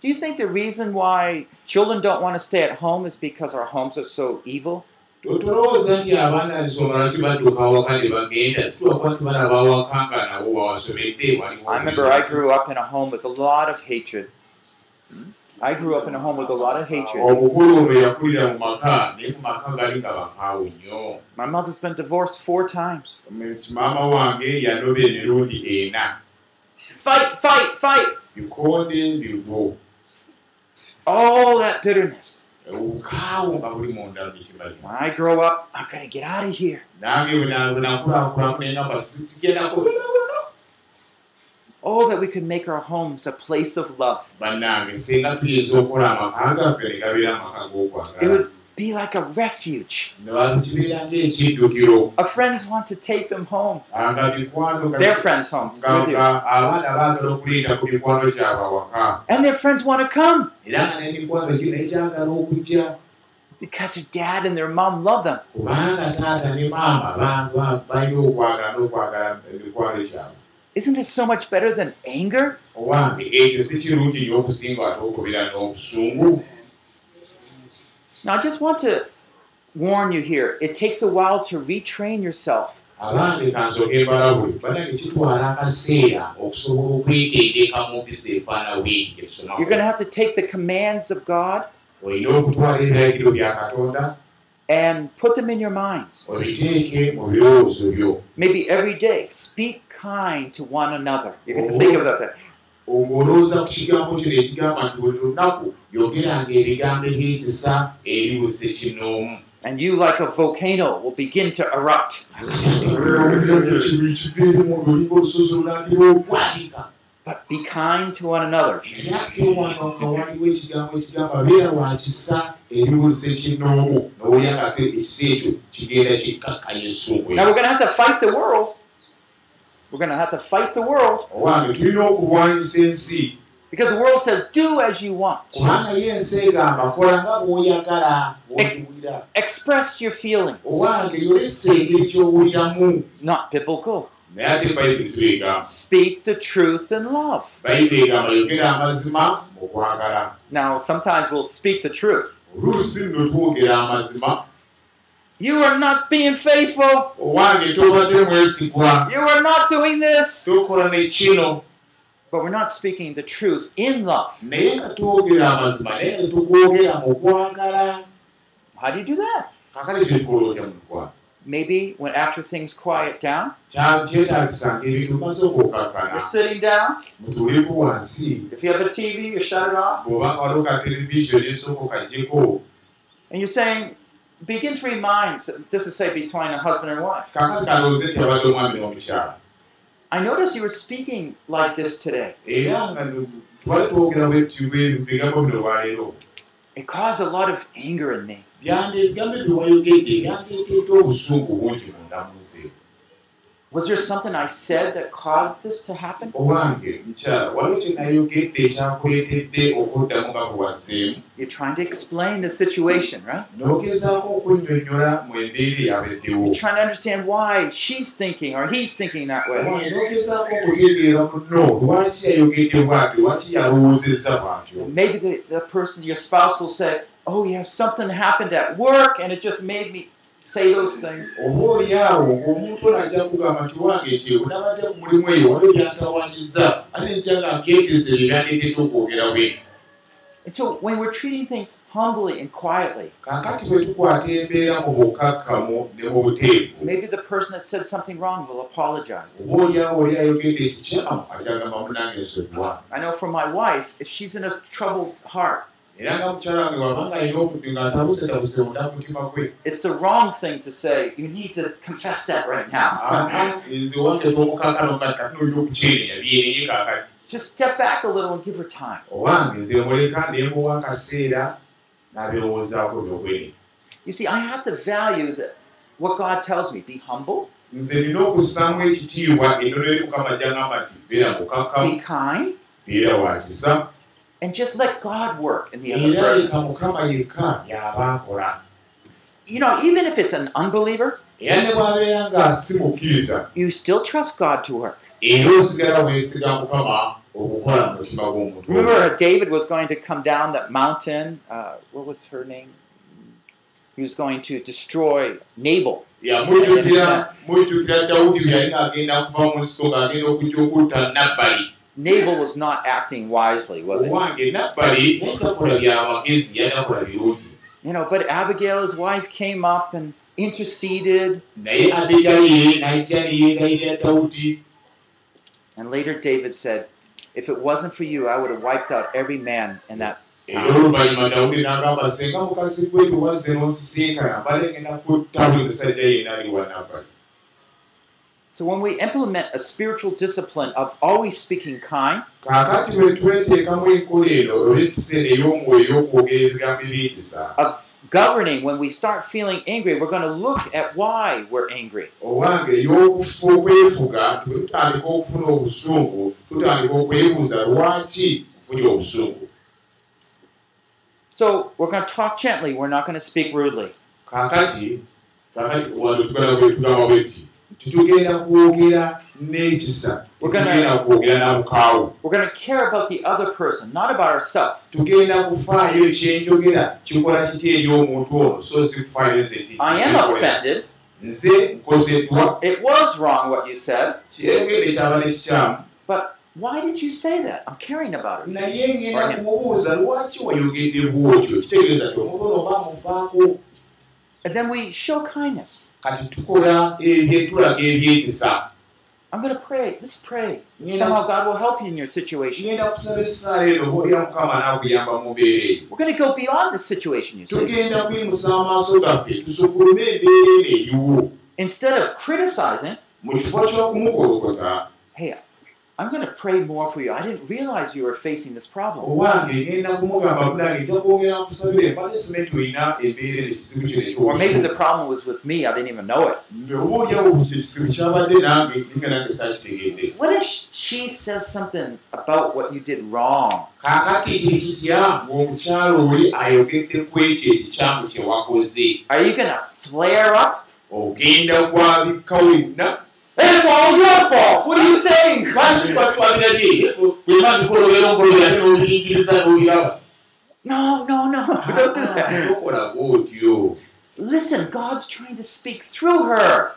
Do you think the reason why children don't want to stay at home is because our homes are so evil? I remember I grew up in a home with a lot of hatred. I grew up in a home with a lot of hatred. nnyo My mother's been divorced four times. Fight, fight, fight! All that bitterness. When I grow up, I'm going to get out of here. Oh, that we could make our homes a place of love. It would be like a refuge. Our friends want to take them home, their friends' awaka And their friends want to come. Because their dad and their mom love them. Isn't this so much better than anger? owange ekyo si kirungi nnyo okusinga ate okubira n'obusungu Now, I just want to warn you here. It takes a while to retrain yourself. abange kansooka embalabule bannange kitwala akaseera okusobola okweteendeka mu mpisa efaana bweti gyetusoma You're going to have to take the commands of God. Olina okutwala ebiragiro bya katonda and put them in your minds. Maybe every day, speak kind to one another. You're going to think about that. ng'olowooza ku kigambo kino ekigamba nti buli lunaku yogeranga ebigambo ebyekisa eri buse kinoomu And you, like a volcano, will begin to erupt. But be kind to one another. Era ate wano nga waliwo ekigambo ekigamba beera wakisa eri buse kinoomu nowulya nga ate ekisa ekyo kigenda kikkakanya essuubu Now, we're going to have to fight the world. We're going to have to fight the world owange tulina okulwanyisa ensi because the world says, do as you want. Express your feelings. Not biblical. Speak the truth in love. Now, sometimes we'll speak the truth. Oluusi nno twogera amazima You are not being faithful. You are not doing this. But we're not speaking the truth in love. How do you do that? Maybe when after things quiet down, you're sitting down. If you have a TV, you shut it off. And you're saying, begin to remind, this is say between a husband and wife. I noticed you were speaking like this today. lwaleero It caused a lot of anger in me. Ebigambo ebyo wayogedde byandeetedde obusungu bungi munda mu nsi Was there something I said that caused this to happen? You're trying to explain the situation, right? You're trying to understand why she's thinking or he's thinking that way. Maybe the, the person, your spouse, will say, Oh, yes, something happened at work and it just made me say those things. oba oli awo ng'omuntu ono ajja kugamba nti wange nti onabadde ku mulimu eyo waliwo byantawanyizza ate njja nga nkeeteze bye byandeetedde okwogera bwenti And so when we're treating things humbly and quietly, maybe the person that said something wrong will apologize. I know for my wife, if she's in a troubled heart, it's the wrong thing to say. You need to confess that right now. Just step back a little and give her time. You see, I have to value that what God tells me. Be humble, be kind, and just let God work in the other person. You know, even if it's an unbeliever, you still trust God to work. Remember, David was going to come down that mountain. Uh, what was her name? he was going to destroy Nabal. Nabal was not acting wisely, was he? You know, but Abigail, his wife, came up and interceded, and later David said, "If it wasn't for you, I would have wiped out every man in that." era So when we implement a spiritual discipline of always speaking kind, kaakati bwe tweteekamu enkola eno oba etuseera ey'omwoyo ey'okwogera ebigambo ebyekisa of governing when we start feeling angry, we're going to look at why we're angry. owange ey'okufa okwefuga tutandika okufuna obusungu tutandika okwebuuza lwaki nfunye obusungu So we're going to talk gently. We're not going to speak rudely. kaakati kaakati wano tugenda bwe tugamba bwe ti titugenda kwogera n'ekisa tugenda kwogera n'abukaawo. We're going to care about the other person, not about ourselves. tugenda kufaayo ekyenjogera kikola kiti eri omuntu ono? So si kufaayo nze ti I am offended. nze nkoseddwa It was wrong what you said, kyengere kyaba nekikyamu but why did you say that? I'm caring about it. And then we show kindness. kati tukola ebyetulaga ebyekisa I'm going to pray. Let's pray. Yeah. Somehow God will help you in your situation. tugenda kusaba essaala eno obaolya mukama n'akuyamba mu mbeera eyo We're going to go beyond this situation, you see. tugenda kwimusa amaaso gaffe tusukulume embeera eno eriwo Instead of criticizing, mu kifo ky'okumukolokota hey, I'm going to pray more for you. I didn't realize you were facing this problem. Or maybe the problem was with me. I didn't even know it. What if sh- she says something about what you did wrong? Are you going to flare up? It's all your fault. What are you saying? No, no, no. Don't do that. Listen, God's trying to speak through her.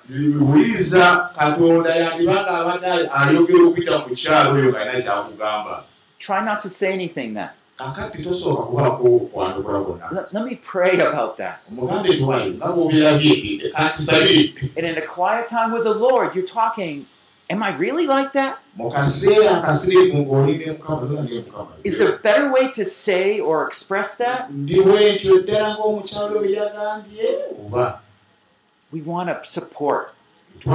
Try not to say anything then. Kakati tosooka kubaako kwandokola bonna Let, me pray about that. omugambe twayi nga bwobyerabye eti kankisabire And in a quiet time with the Lord, you're talking, Am I really like that? Is there a better way to say or express that? We want to support, we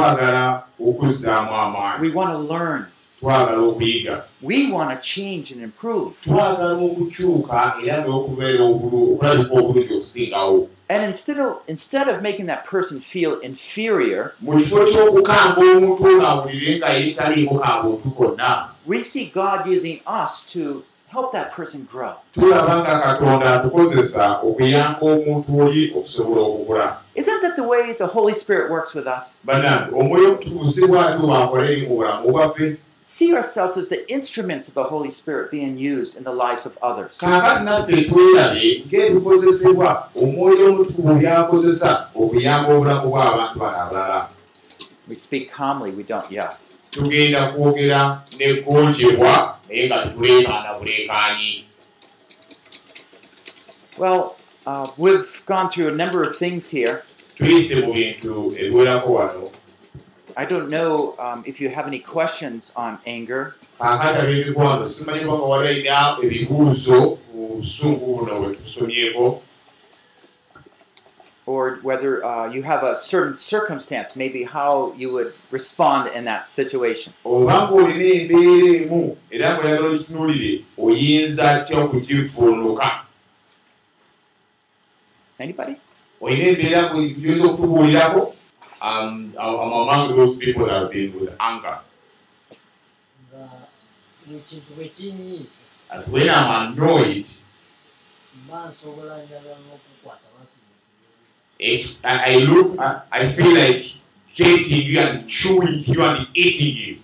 want to learn, twagala okuyiga we want to change and improve. twagala okukyuka era n'okubeera okulabika obulungi okusingawo And instead of, instead of making that person feel inferior, mu kifo ky'okukamba omuntu ono awulire nga yeetaliiko kanguntu konna we see God using us to help that person grow. tulaba nga katonda atukozesa okuyamba omuntu oli okusobola okukula Isn't that the way the Holy Spirit works with us? See ourselves as the instruments of the Holy Spirit being used in the lives of others. kaakati naffe twerabe ng'ebikozesebwa omwoyo omutukuvu byakozesa okuyamba obulamu bw'abantu bano abalala We speak calmly, we don't yell. tugenda kwogera neggonjebwa naye nga tetuleekaana buleekaanyi Well, uh, we've gone through a number of things here. tuyise mu bintu ebiwerako wano I don't know um, if you have any questions on anger. kaakati ab'emikwano simanyi banga walina ebibuuzo ku busungu buno bwe tusomyeko or whether uh, you have a certain circumstance, maybe how you would respond in that situation. oba Anybody? Um, I'm among those people that have been with anger. And when I'm annoyed, it's, I, I look, I, I feel like getting you and chewing you and eating you.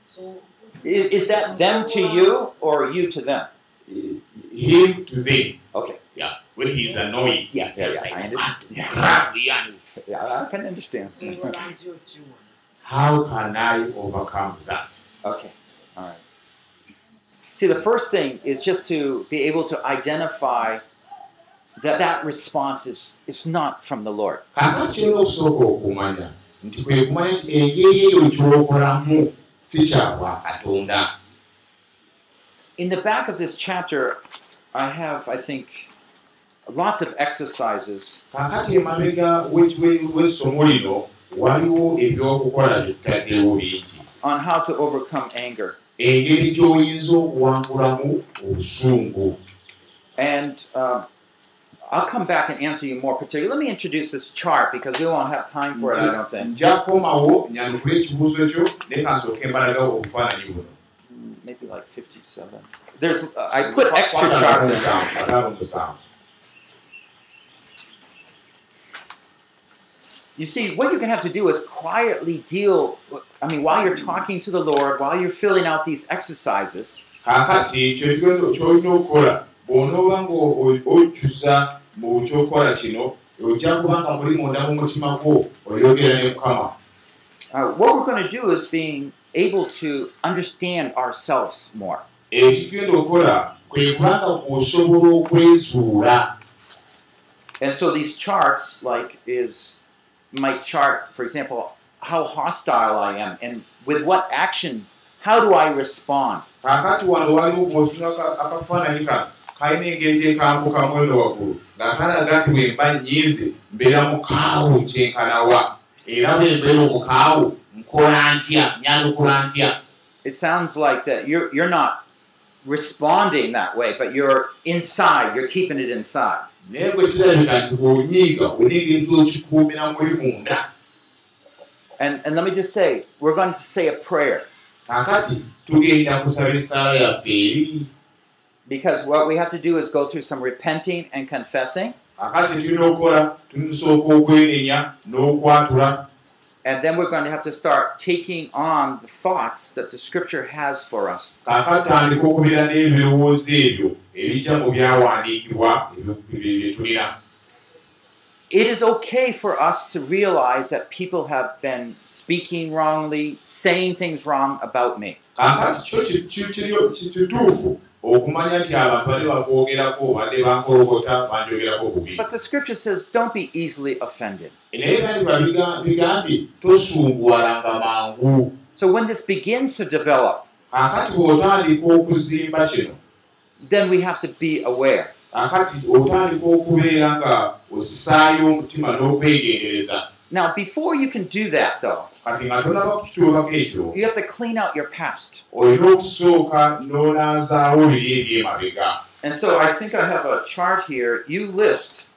so Is, is that them to you or you to them? Him to them. Okay. Yeah. when he's annoyed Yeah, yeah, yeah, like, I understand. "Ah, Yeah. Yeah, I can understand. osobola nti okiwona how can i overcome that Okay, all right. See, the first thing is just to be able to identify that that response is, is not from the Lord. In the back of this chapter, I have, I think, lots of exercises kakati emabega we- we- w'essomo lino waliwo ebyokukola byetutaddewo bingi on how to overcome anger. engeri gy'oyinza okuwangulamu obusungu And um, I'll come back and answer you more particularly. Let me introduce this chart because we won't have time for it, I don't think. Mm, Maybe like 57. There's, uh, I put extra charts in. Ataano musanvu. You see, what you're going to have to do is quietly deal. I mean, while you're talking to the Lord, while you're filling out these exercises, kyekigendo kyolina okukola bw'onooba ng'ojjuza mu kyokukola kino ojja kuba nga muli munda mu mutima gwo oyogera ne mukama uh, what we're going to do is being able to understand ourselves more. ekigenda okukola kwe kubanga bw'osobola okwezuula And so these charts, like, is my chart, for example, how hostile I am, and with what action, how do I respond? kaakati wano waliwo bw'osuna akafaananyi kano kalina engeri ekambukamu eno waggulu nga kalaga nti bwe mba nnyiize mbeera mukaawu kyenkanawa era bwe mbeera omukaawu nkola ntya nyandukola ntya It sounds like that you're you're not responding that way, but you're inside. You're keeping it inside. Naye bwe kirabika nti bw'onyiiga olina engeri gy'okikuumira muli munda. And and let me just say, we're going to say a prayer. Because what we have to do is go through some repenting and confessing, and then we're going to have to start taking on the thoughts that the Scripture has for us. It is okay for us to realize that people have been speaking wrongly, saying things wrong about me. But the Scripture says, don't be easily offended. So when this begins to develop, then we have to be aware. Kaakati otandika okubeera nga ossaayo omutima n'okwegendereza. Now, before you can do that, though, kati nga tonaba kukituukako ekyo you have to clean out your past. olina okusooka n'onaazaawo biri ebyemabega. And so I think I have a chart here. You list.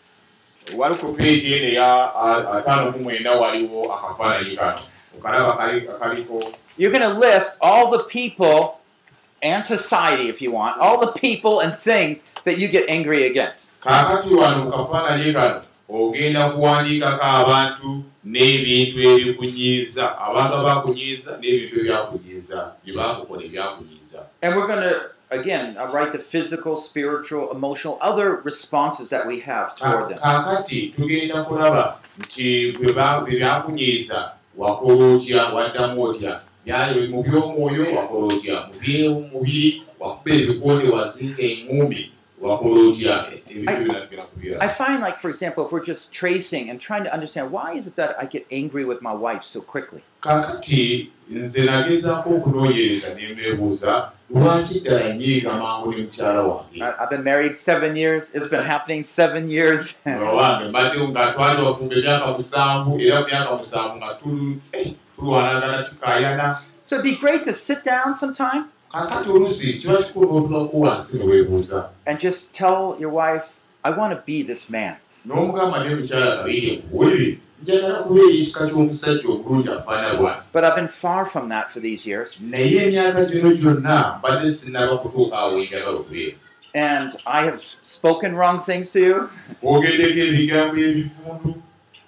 Wali ku peegi eno eya ataano mu mwenda waliwo akafaananyi kano. Okalaba kali- akaliko You're going to list all the people and society, if you want, all the people and things that you get angry against. ogenda kuwandiikako abantu n'ebintu ebikunyiiza abantu abakunyiiza n'ebintu ebyakunyiiza bye baakukola ebyakunyiiza And we're going to, again, uh, write the physical, spiritual, emotional, other responses that we have toward them. kaakati tugenda kulaba nti bwe byakunyiiza wakola otya waddamu otya Bya- mu by'omwoyo wakola otya mu byomubiri wakuba ebikonde wazinga tugenda I kubiraba find, like, for example, if we're just tracing and trying to understand why is it that I get angry with my wife so quickly? kaakati nze nagezaako okunoonyereza ne neebuuza lwaki ddala nyiiga mangu ne mukyala wange I, I've been married seven years. It's been happening seven years. wange mbadde nga twali wafumba emyaka musanvu era mu myaka musanvu nga tulu- tukaayana so it'd be great to sit down sometime kaakati oluusi kiba kikulu n'otulako wansi ne weebuuza and just tell your wife, I want to be this man. n'omugamba ne mukyala kabiire kuwulire njagala kubeera ekika ky'omusajja omulungi afaana bwanti But I've been far from that for these years. naye emyaka gino gyonna mbadde sinaba kutuuka awo wenjagala okubeera And I have spoken wrong things to you. ogendeko ebigambo ebivundu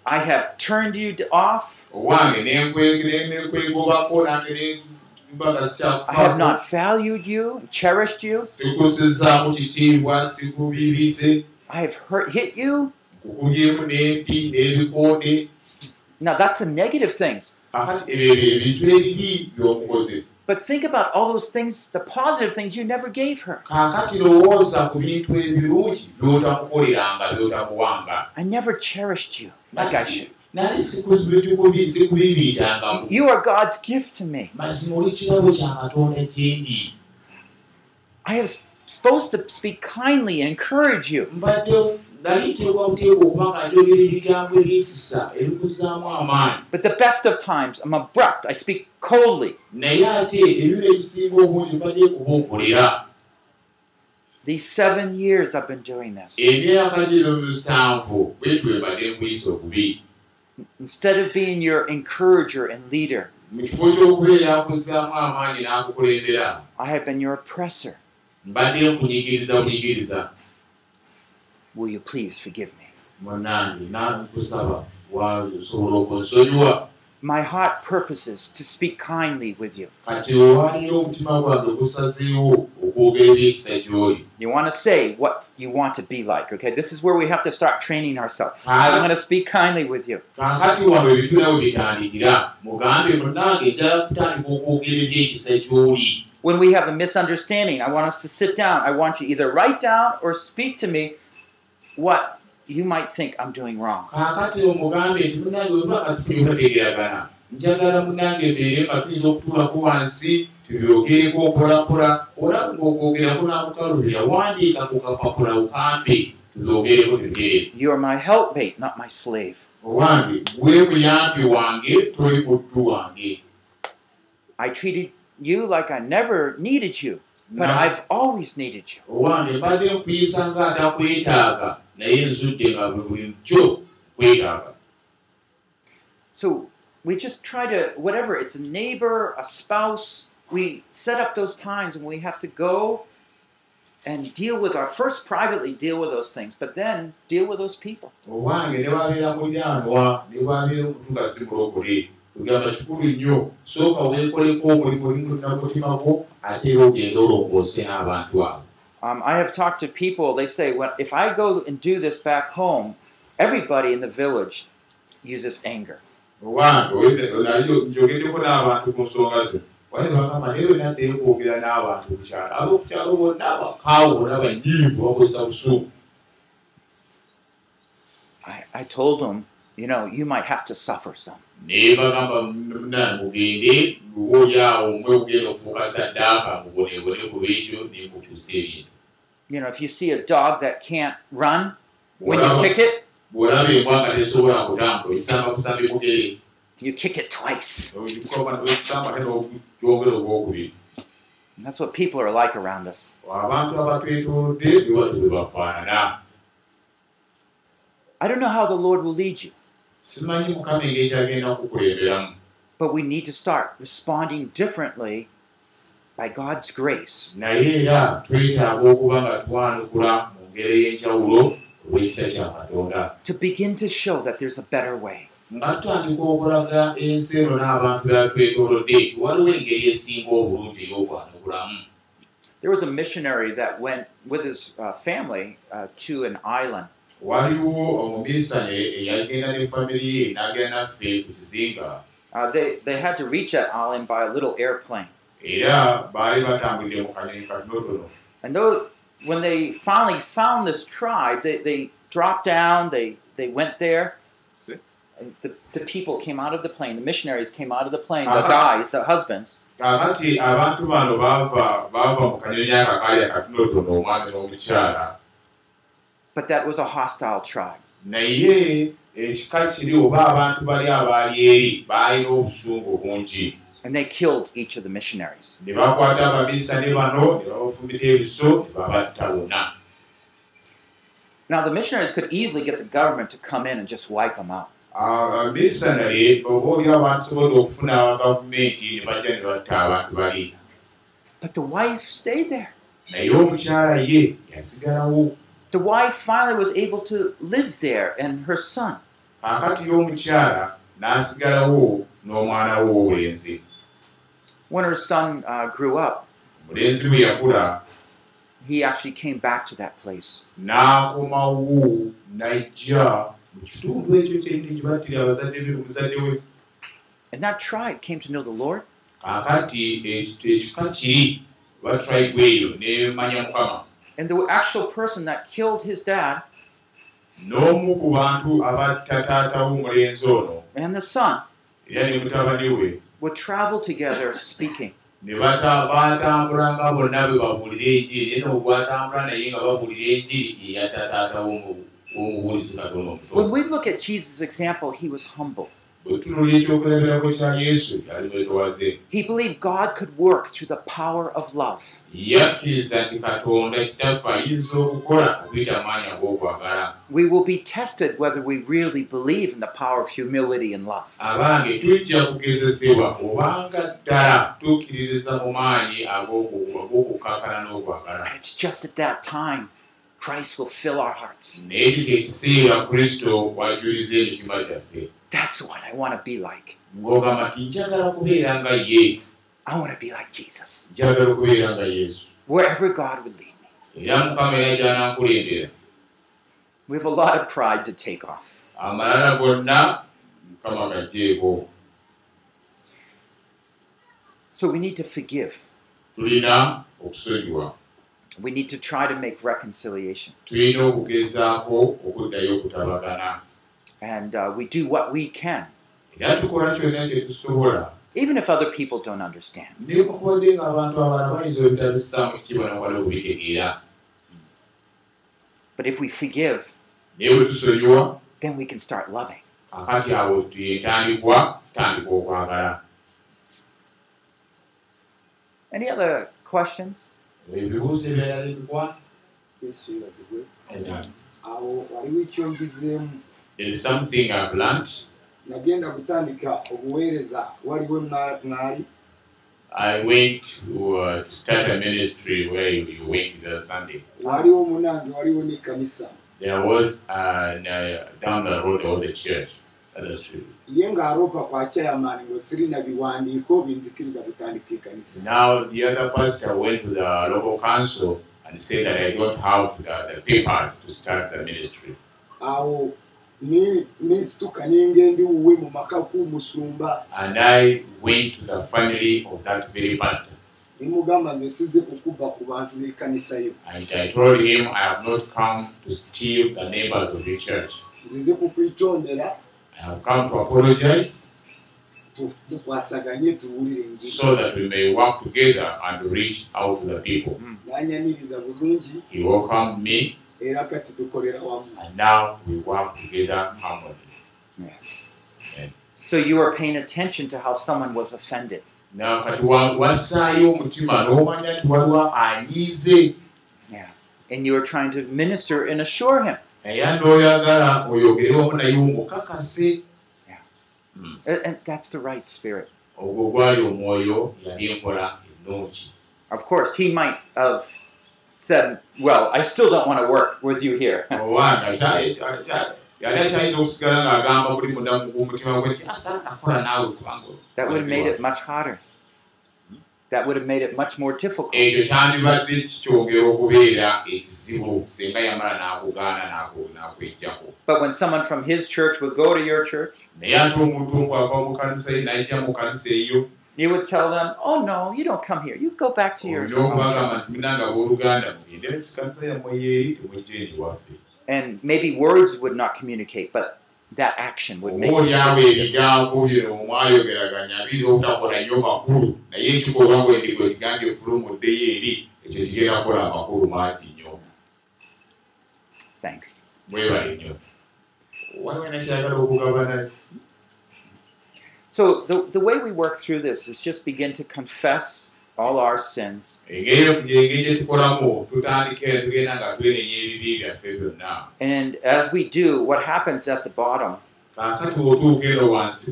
I have turned you off. I have not valued you, cherished you. I have hurt, hit you. Now that's the negative things. by'omukoze But think about all those things, the positive things you never gave her. I never cherished you should. nali sikubibiitangamu You are God's gift to me. mazima oli kirabo kya katonda kyendi I was supposed to speak kindly and encourage you. mbadde nali teekwa buteekwa okuba nga njogera ebigambo ebyekisa ebikuzaamu amaanyi But the best of times, I'm abrupt. I speak coldly. naye ate ebiro ebisinga obungi mbadde kuba okolera These seven years I've been doing this. Instead of being your encourager and leader, I have been your oppressor. Will you please forgive me? My heart purposes to speak kindly with you. You want to say what you want to be like, okay? This is where we have to start training ourselves. I'm going to speak kindly with you. When we have a misunderstanding, I want us to sit down. I want you either write down or speak to me what you might think I'm doing wrong. kaakati omugambe nti munange weba nga tufunye obutategeeragana njagala munange mbeere nga tuyinza okutuulako wansi tubyogereko mpolampola olaba ng'okwogerako n'akukalubira wandiika ku kapapula ukampe tubyogereko tutereeza You are my helpmate, not my slave. owange gwe muyambi wange toli muddu wange I treated you like I never needed you, but I've always needed you. owange mbadde nkuyisa ng'atakwetaaga naye nzudde nga bwe buli kyo kwetaaga So we just try to, whatever, it's a neighbor, a spouse, we set up those times when we have to go and deal with our, first privately deal with those things, but then deal with those people. owange ne wabeera mulyanwa ne wabeera omutuga si mulokole kugamba kikulu nnyo sooka weekoleko omulimu oli munamutima gwo ate era ogende olongoose n'abantu abo Um, I have talked to people, they say, well, if I go and do this back home, everybody in the village uses anger. I, I told them, you know, you might have to suffer some. You know, if you see a dog that can't run, when you kick it, you kick it twice. And that's what people are like around us. I don't know how the Lord will lead you, simanyi mukama engeri kyagenda kukulemberamu but we need to start responding differently by God's grace. naye era twetaaga okuba nga twanukula mu ngeri ey'enjawulo olw'ekisa kya katonda to begin to show that there's a better way. nga tutandika okulaga ensi eno n'abantu byatwetoolodde waliwo engeri esinga obulungi ey'okwanukulamu There was a missionary that went with his uh, family uh, to an island, waliwo omumisane eyagenda ne famiri ye n'agenda naffe ku kizinga Uh, they, they had to reach that island by a little airplane. And though, when they finally found this tribe, they, they dropped down, they, they went there. See? And The, the people came out of the plane, the missionaries came out of the plane, the Uh-huh. guys, the husbands, but that was a hostile tribe. naye ekika kiri oba abantu bali abaali eri baalina obusungu bungi And they killed each of the missionaries. ne bakwata abamisane bano ne babafumita ebiso ne babatta bonna Now, the missionaries could easily get the government to come in and just wipe them out. abamisanale oba oliwo basobola okufuna gavumenti ne bajja ne batta abantu bali But the wife stayed there. naye omukyala ye yasigalawo The wife finally was able to live there and her son. When her son uh, grew up, he actually came back to that place. And that tribe came to know the Lord. And the actual person that killed his dad n'omu ku bantu abatta taata w'omulenzi ono and the son era ne mutabani we would travel together speaking. ne baatambula nga bonna bwe babuulira enjiri naye nobwatambula naye nga babuulira enjiri eyatta taata w'omu- w'omubuulizi katono When omuto we look at Jesus' example, he was humble. He believed God could work through the power of love. We will be tested whether we really believe in the power of humility and love. But it's just at that time Christ will fill our hearts. That's what I want to be like. ng'ogamba nti njagala kubeera nga ye I want to be like Jesus. njagala okubeera nga yesu Wherever God would lead me. era mukama era gyanankulembera We have a lot of pride to take off. amalala gonna mukama gajjeeko So we need to forgive. tulina okusonyiwa We need to try to make reconciliation. tulina okugezaako okuddayo okutabagana And uh, we do what we can, era tukola kyonna kyetusobola even if other people don't understand. But if we forgive, then we can start loving. Any other questions? ebikwa yesu yebazibwe awo waliwo ekyongezeemu There's something I've learned. nagenda kutandika obuweereza waliwo na- naali I went to, uh, to start a ministry where you, you went the Sunday. waliwo munange waliwo n'ekkanisa There was uh, n- uh, down the road there was a church. That's true. ye ng'aloopa kwa chairman ng'osirina biwandiiko binzikiriza kutandika ekkanisa Now the other pastor went to the local council and said that I don't have the, the papers to start the ministry. awo ne- nensituka nengenda ewuwe mu maka k'omusumba And I went to the family of that very pastor. ne mugamba nze sizze kukuba ku bantu b'ekkanisa yo. And I told him I have not come to steal the neighbors of your church. nzize kukwitondera I have come to apologize tu- tukwasaganye tuwulire enjiri. so that we may work together and reach out to the people. n'anyaniriza bulungi. He welcomed me era kati tukolera wamu and now we work together harmony. Yes. Okay. So you are paying attention to how someone was offended. Now kati wa- wassaayo omutima n'omanya nti waliwo anyiize Yeah. And you are trying to minister and assure him. naye n'oyagala oyogere wamu naye omukakase And and that's the right spirit. ogwo gwali omwoyo yali enkola ennungi Of course, he might have said, Well, I still don't want to work with you here. yali akyayinza okusigala ng'agamba buli munda mumutima gwe nti asa nakola naawe kubanga That would have made it much harder. That would have made it much more difficult. ekyo kyandibadde kikyongera okubeera ekizibu singa yamala n'akugaana n'aku- n'akwejjako But when someone from his church would go to your church, naye ate omuntu bw'ava mu kanisa ye n'ajja mu kanisa eyo you would tell them, Oh, no, you don't come here. You go back to your And maybe words would not communicate, but that action would make it biza obutakola nnyo. Mangi nnyo. Thanks. mwebale nnyo waliwo nakyagala okugabana So the, the way we work through this is just begin to confess all our sins. And as we do, what happens at the bottom,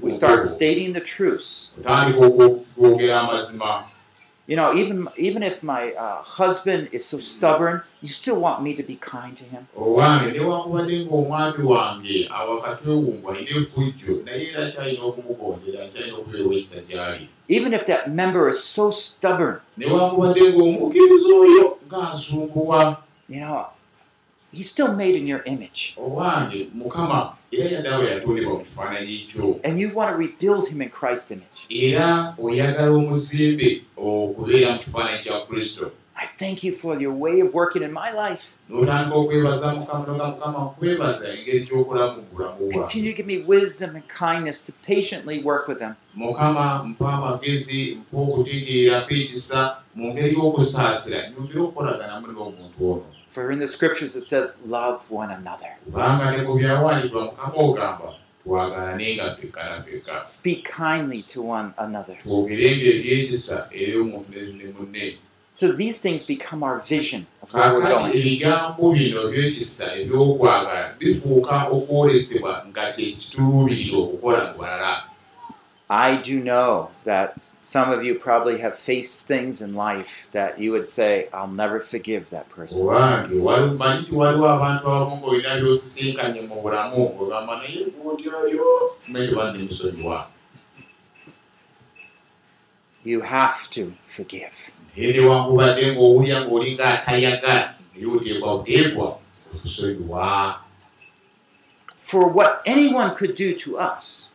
we start stating the truths. You know, even even if my uh, husband is so stubborn, you still want me to be kind to him. owange newankubadde ng'omwami wange awakati owungu alina effujjo naye era kyalina okumugondera kyalina okubeewesa gy'ali Even if that member is so stubborn, newankubadde ng'omukkiriza oyo ng'asumbuwa you know, he's still made in your image. owange mukama And you want to rebuild him in Christ's image. I thank you for your way of working in my life. Continue to give me wisdom and kindness to patiently work with them. For in the scriptures it says, love one another. Speak kindly to one another. So these things become our vision of where we're going. I do know that some of you probably have faced things in life that you would say, I'll never forgive that person. oyo simanyi tebandi musonyiwa You have to forgive. naye newankubadde ng'owulya ng'oli ng'atayagala naye oteekwa buteekwa okusonyiwa For what anyone could do to us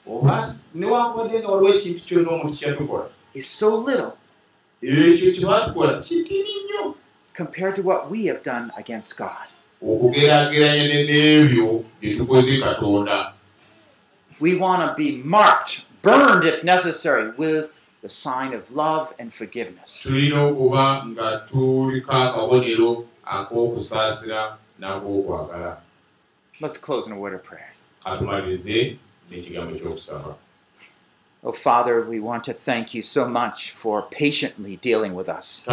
is so little compared to what we have done against God. We want to be marked, burned if necessary, with the sign of love and forgiveness. Let's close in a word of prayer. Oh, Father, we want to thank you so much for patiently dealing with us.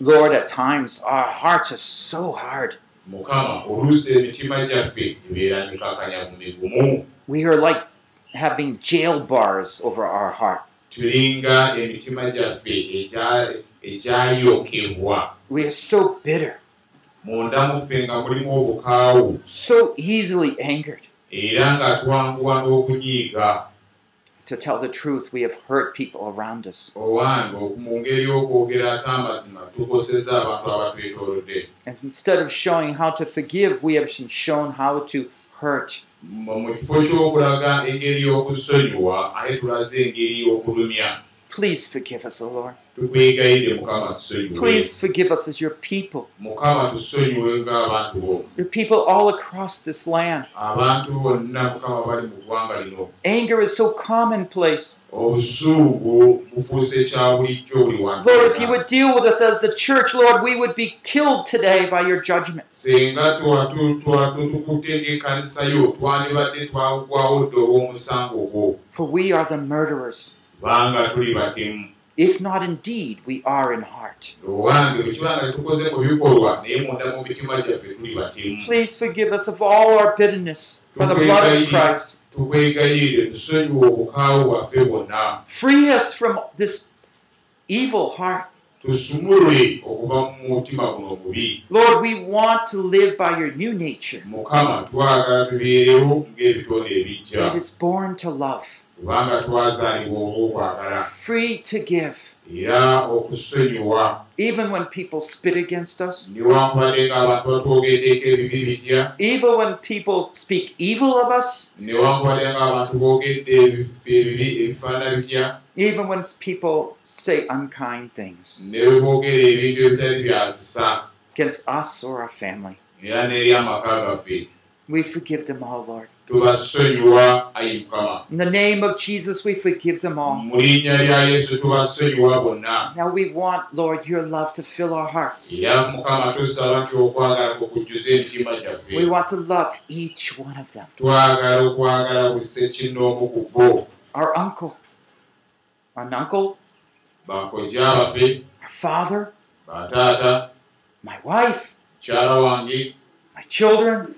Lord, at times our hearts are so hard. We are like having jail bars over our heart. Ekyayokebwa We are so bitter, munda muffe nga mulimu obukaawu so easily angered. era nga twanguwa n'okunyiiga To tell the truth, we have hurt people around us. And instead of showing how to forgive, we have shown how to hurt. mu mu kifo ky'okulaga engeri y'okusonyiwa ate tulaze engeri y'okulumya Please forgive us, O Lord. Please forgive us as your people, your people all across this land. Anger is so commonplace. Lord, if you would deal with us as the church, Lord, we would be killed today by your judgment. For we are the murderers. Kubanga tuli batemu If not indeed, we are in heart. Please forgive us of all our bitterness by the blood of Christ. Free us from this evil heart. Lord, we want to live by your new nature. That is born to love, kubanga twazaalibwa olw'okwagala free to give. era okusonyiwa Even when people spit against us, newankubadde ng'abantu batwogeddeko ebibi bitya? Even when people speak evil of us, newankubadde ng'abantu boogedde ebibi ebifaana bitya? Even when people say unkind things. Ne bwe boogera ebintu ebitali bya kisa. Against us or our family. era n'eri amaka gaffe. We forgive them all, Lord. Tubasonyiwa ayi mukama In the name of Jesus, we forgive them all. mu linnya lya yesu tubasonyiwa bonna Now we want, Lord, your love to fill our hearts. era mukama tusaba nti okwagala kukujjuza emitima We gyaffe want to love each one of them. twagala okwagala buli ssekinnoomu ku bo Our uncle, our uncle, bakojja baffe our father, bataata my wife, mukyala wange my children,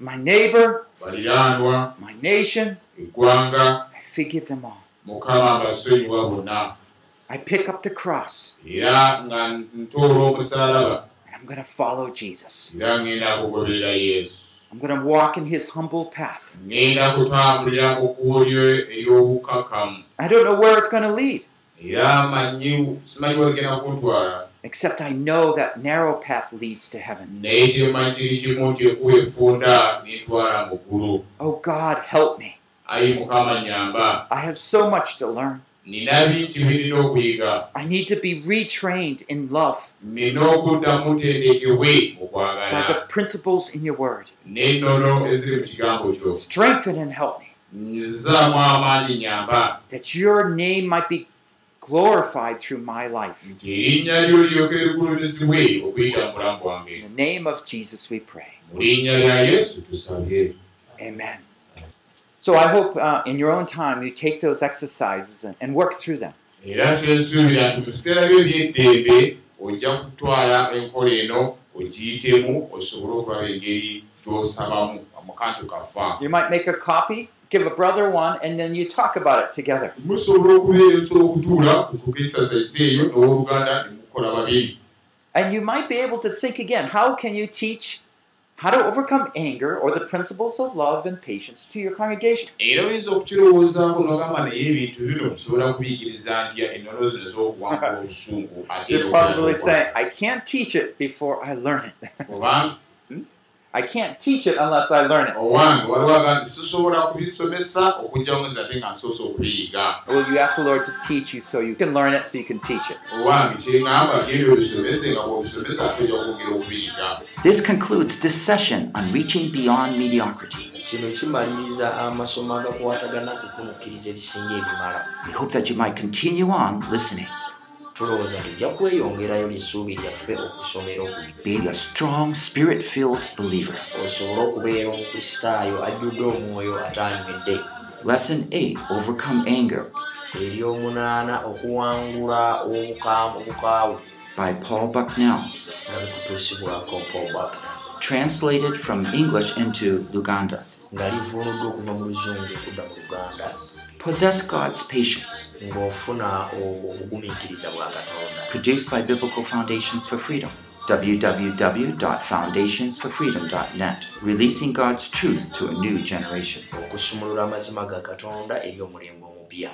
my neighbor, baliraanwa my nation. eggwanga I forgive them all. mukama mbasonyiwa bonna I pick up the cross era nga ntoola omusaalaba and I'm going to follow Jesus. era ŋŋenda kugoberera yesu I'm going to walk in his humble path. ŋŋenda kutambulira ku kkubo lye ery'obukkakkamu I don't know where it's going to lead, except I know that narrow path leads to heaven. Oh God, help me. I have so much to learn. I need to be retrained in love by the principles in your word. Strengthen and help me that your name might be glorified through my life. In the name of Jesus we pray. Amen. So I hope uh, in your own time you take those exercises and, and work through them. You might make a copy, give a brother one, and then you talk about it together. And you might be able to think again how can you teach how to overcome anger or the principles of love and patience to your congregation? You're probably saying, I can't teach it before I learn it. I can't teach it unless I learn it. owange waliwo aga nti sisobola kubisomesa okugyamu nze ate nga nsoose okubiyiga Well, you ask the Lord to teach you so you can learn it so you can teach it. owange kyeŋŋamba genda obisomese nga bw'obisomesa ate ojja kwogera okubiyiga This concludes this session on reaching beyond mediocrity. kino kimaliriza amasomo agakwatagana ku kumukkiriza ebisinga ebimala We hope that you might continue on listening, tulowooza tujja kweyongerayo lyessuubi lyaffe okusomera okuli being a strong, spirit filled believer. osobole okubeera omukristaayo ajjudde omwoyo atanywedde Lesson 8 Overcome Anger eryomunaana okuwangula obukaawu by Paul Bucknell. nga bikutuusibwako paul buckner Translated from English into Luganda. nga livunuddwa okuva mu luzungu okudda mu luganda Possess God's patience. ng'ofuna obugumiikiriza bwa katonda Produced by Biblical Foundations for Freedom. www.foundationsforfreedom.net. Releasing God's truth to a new generation. okusumulula amazima ga katonda eri omulembe omupya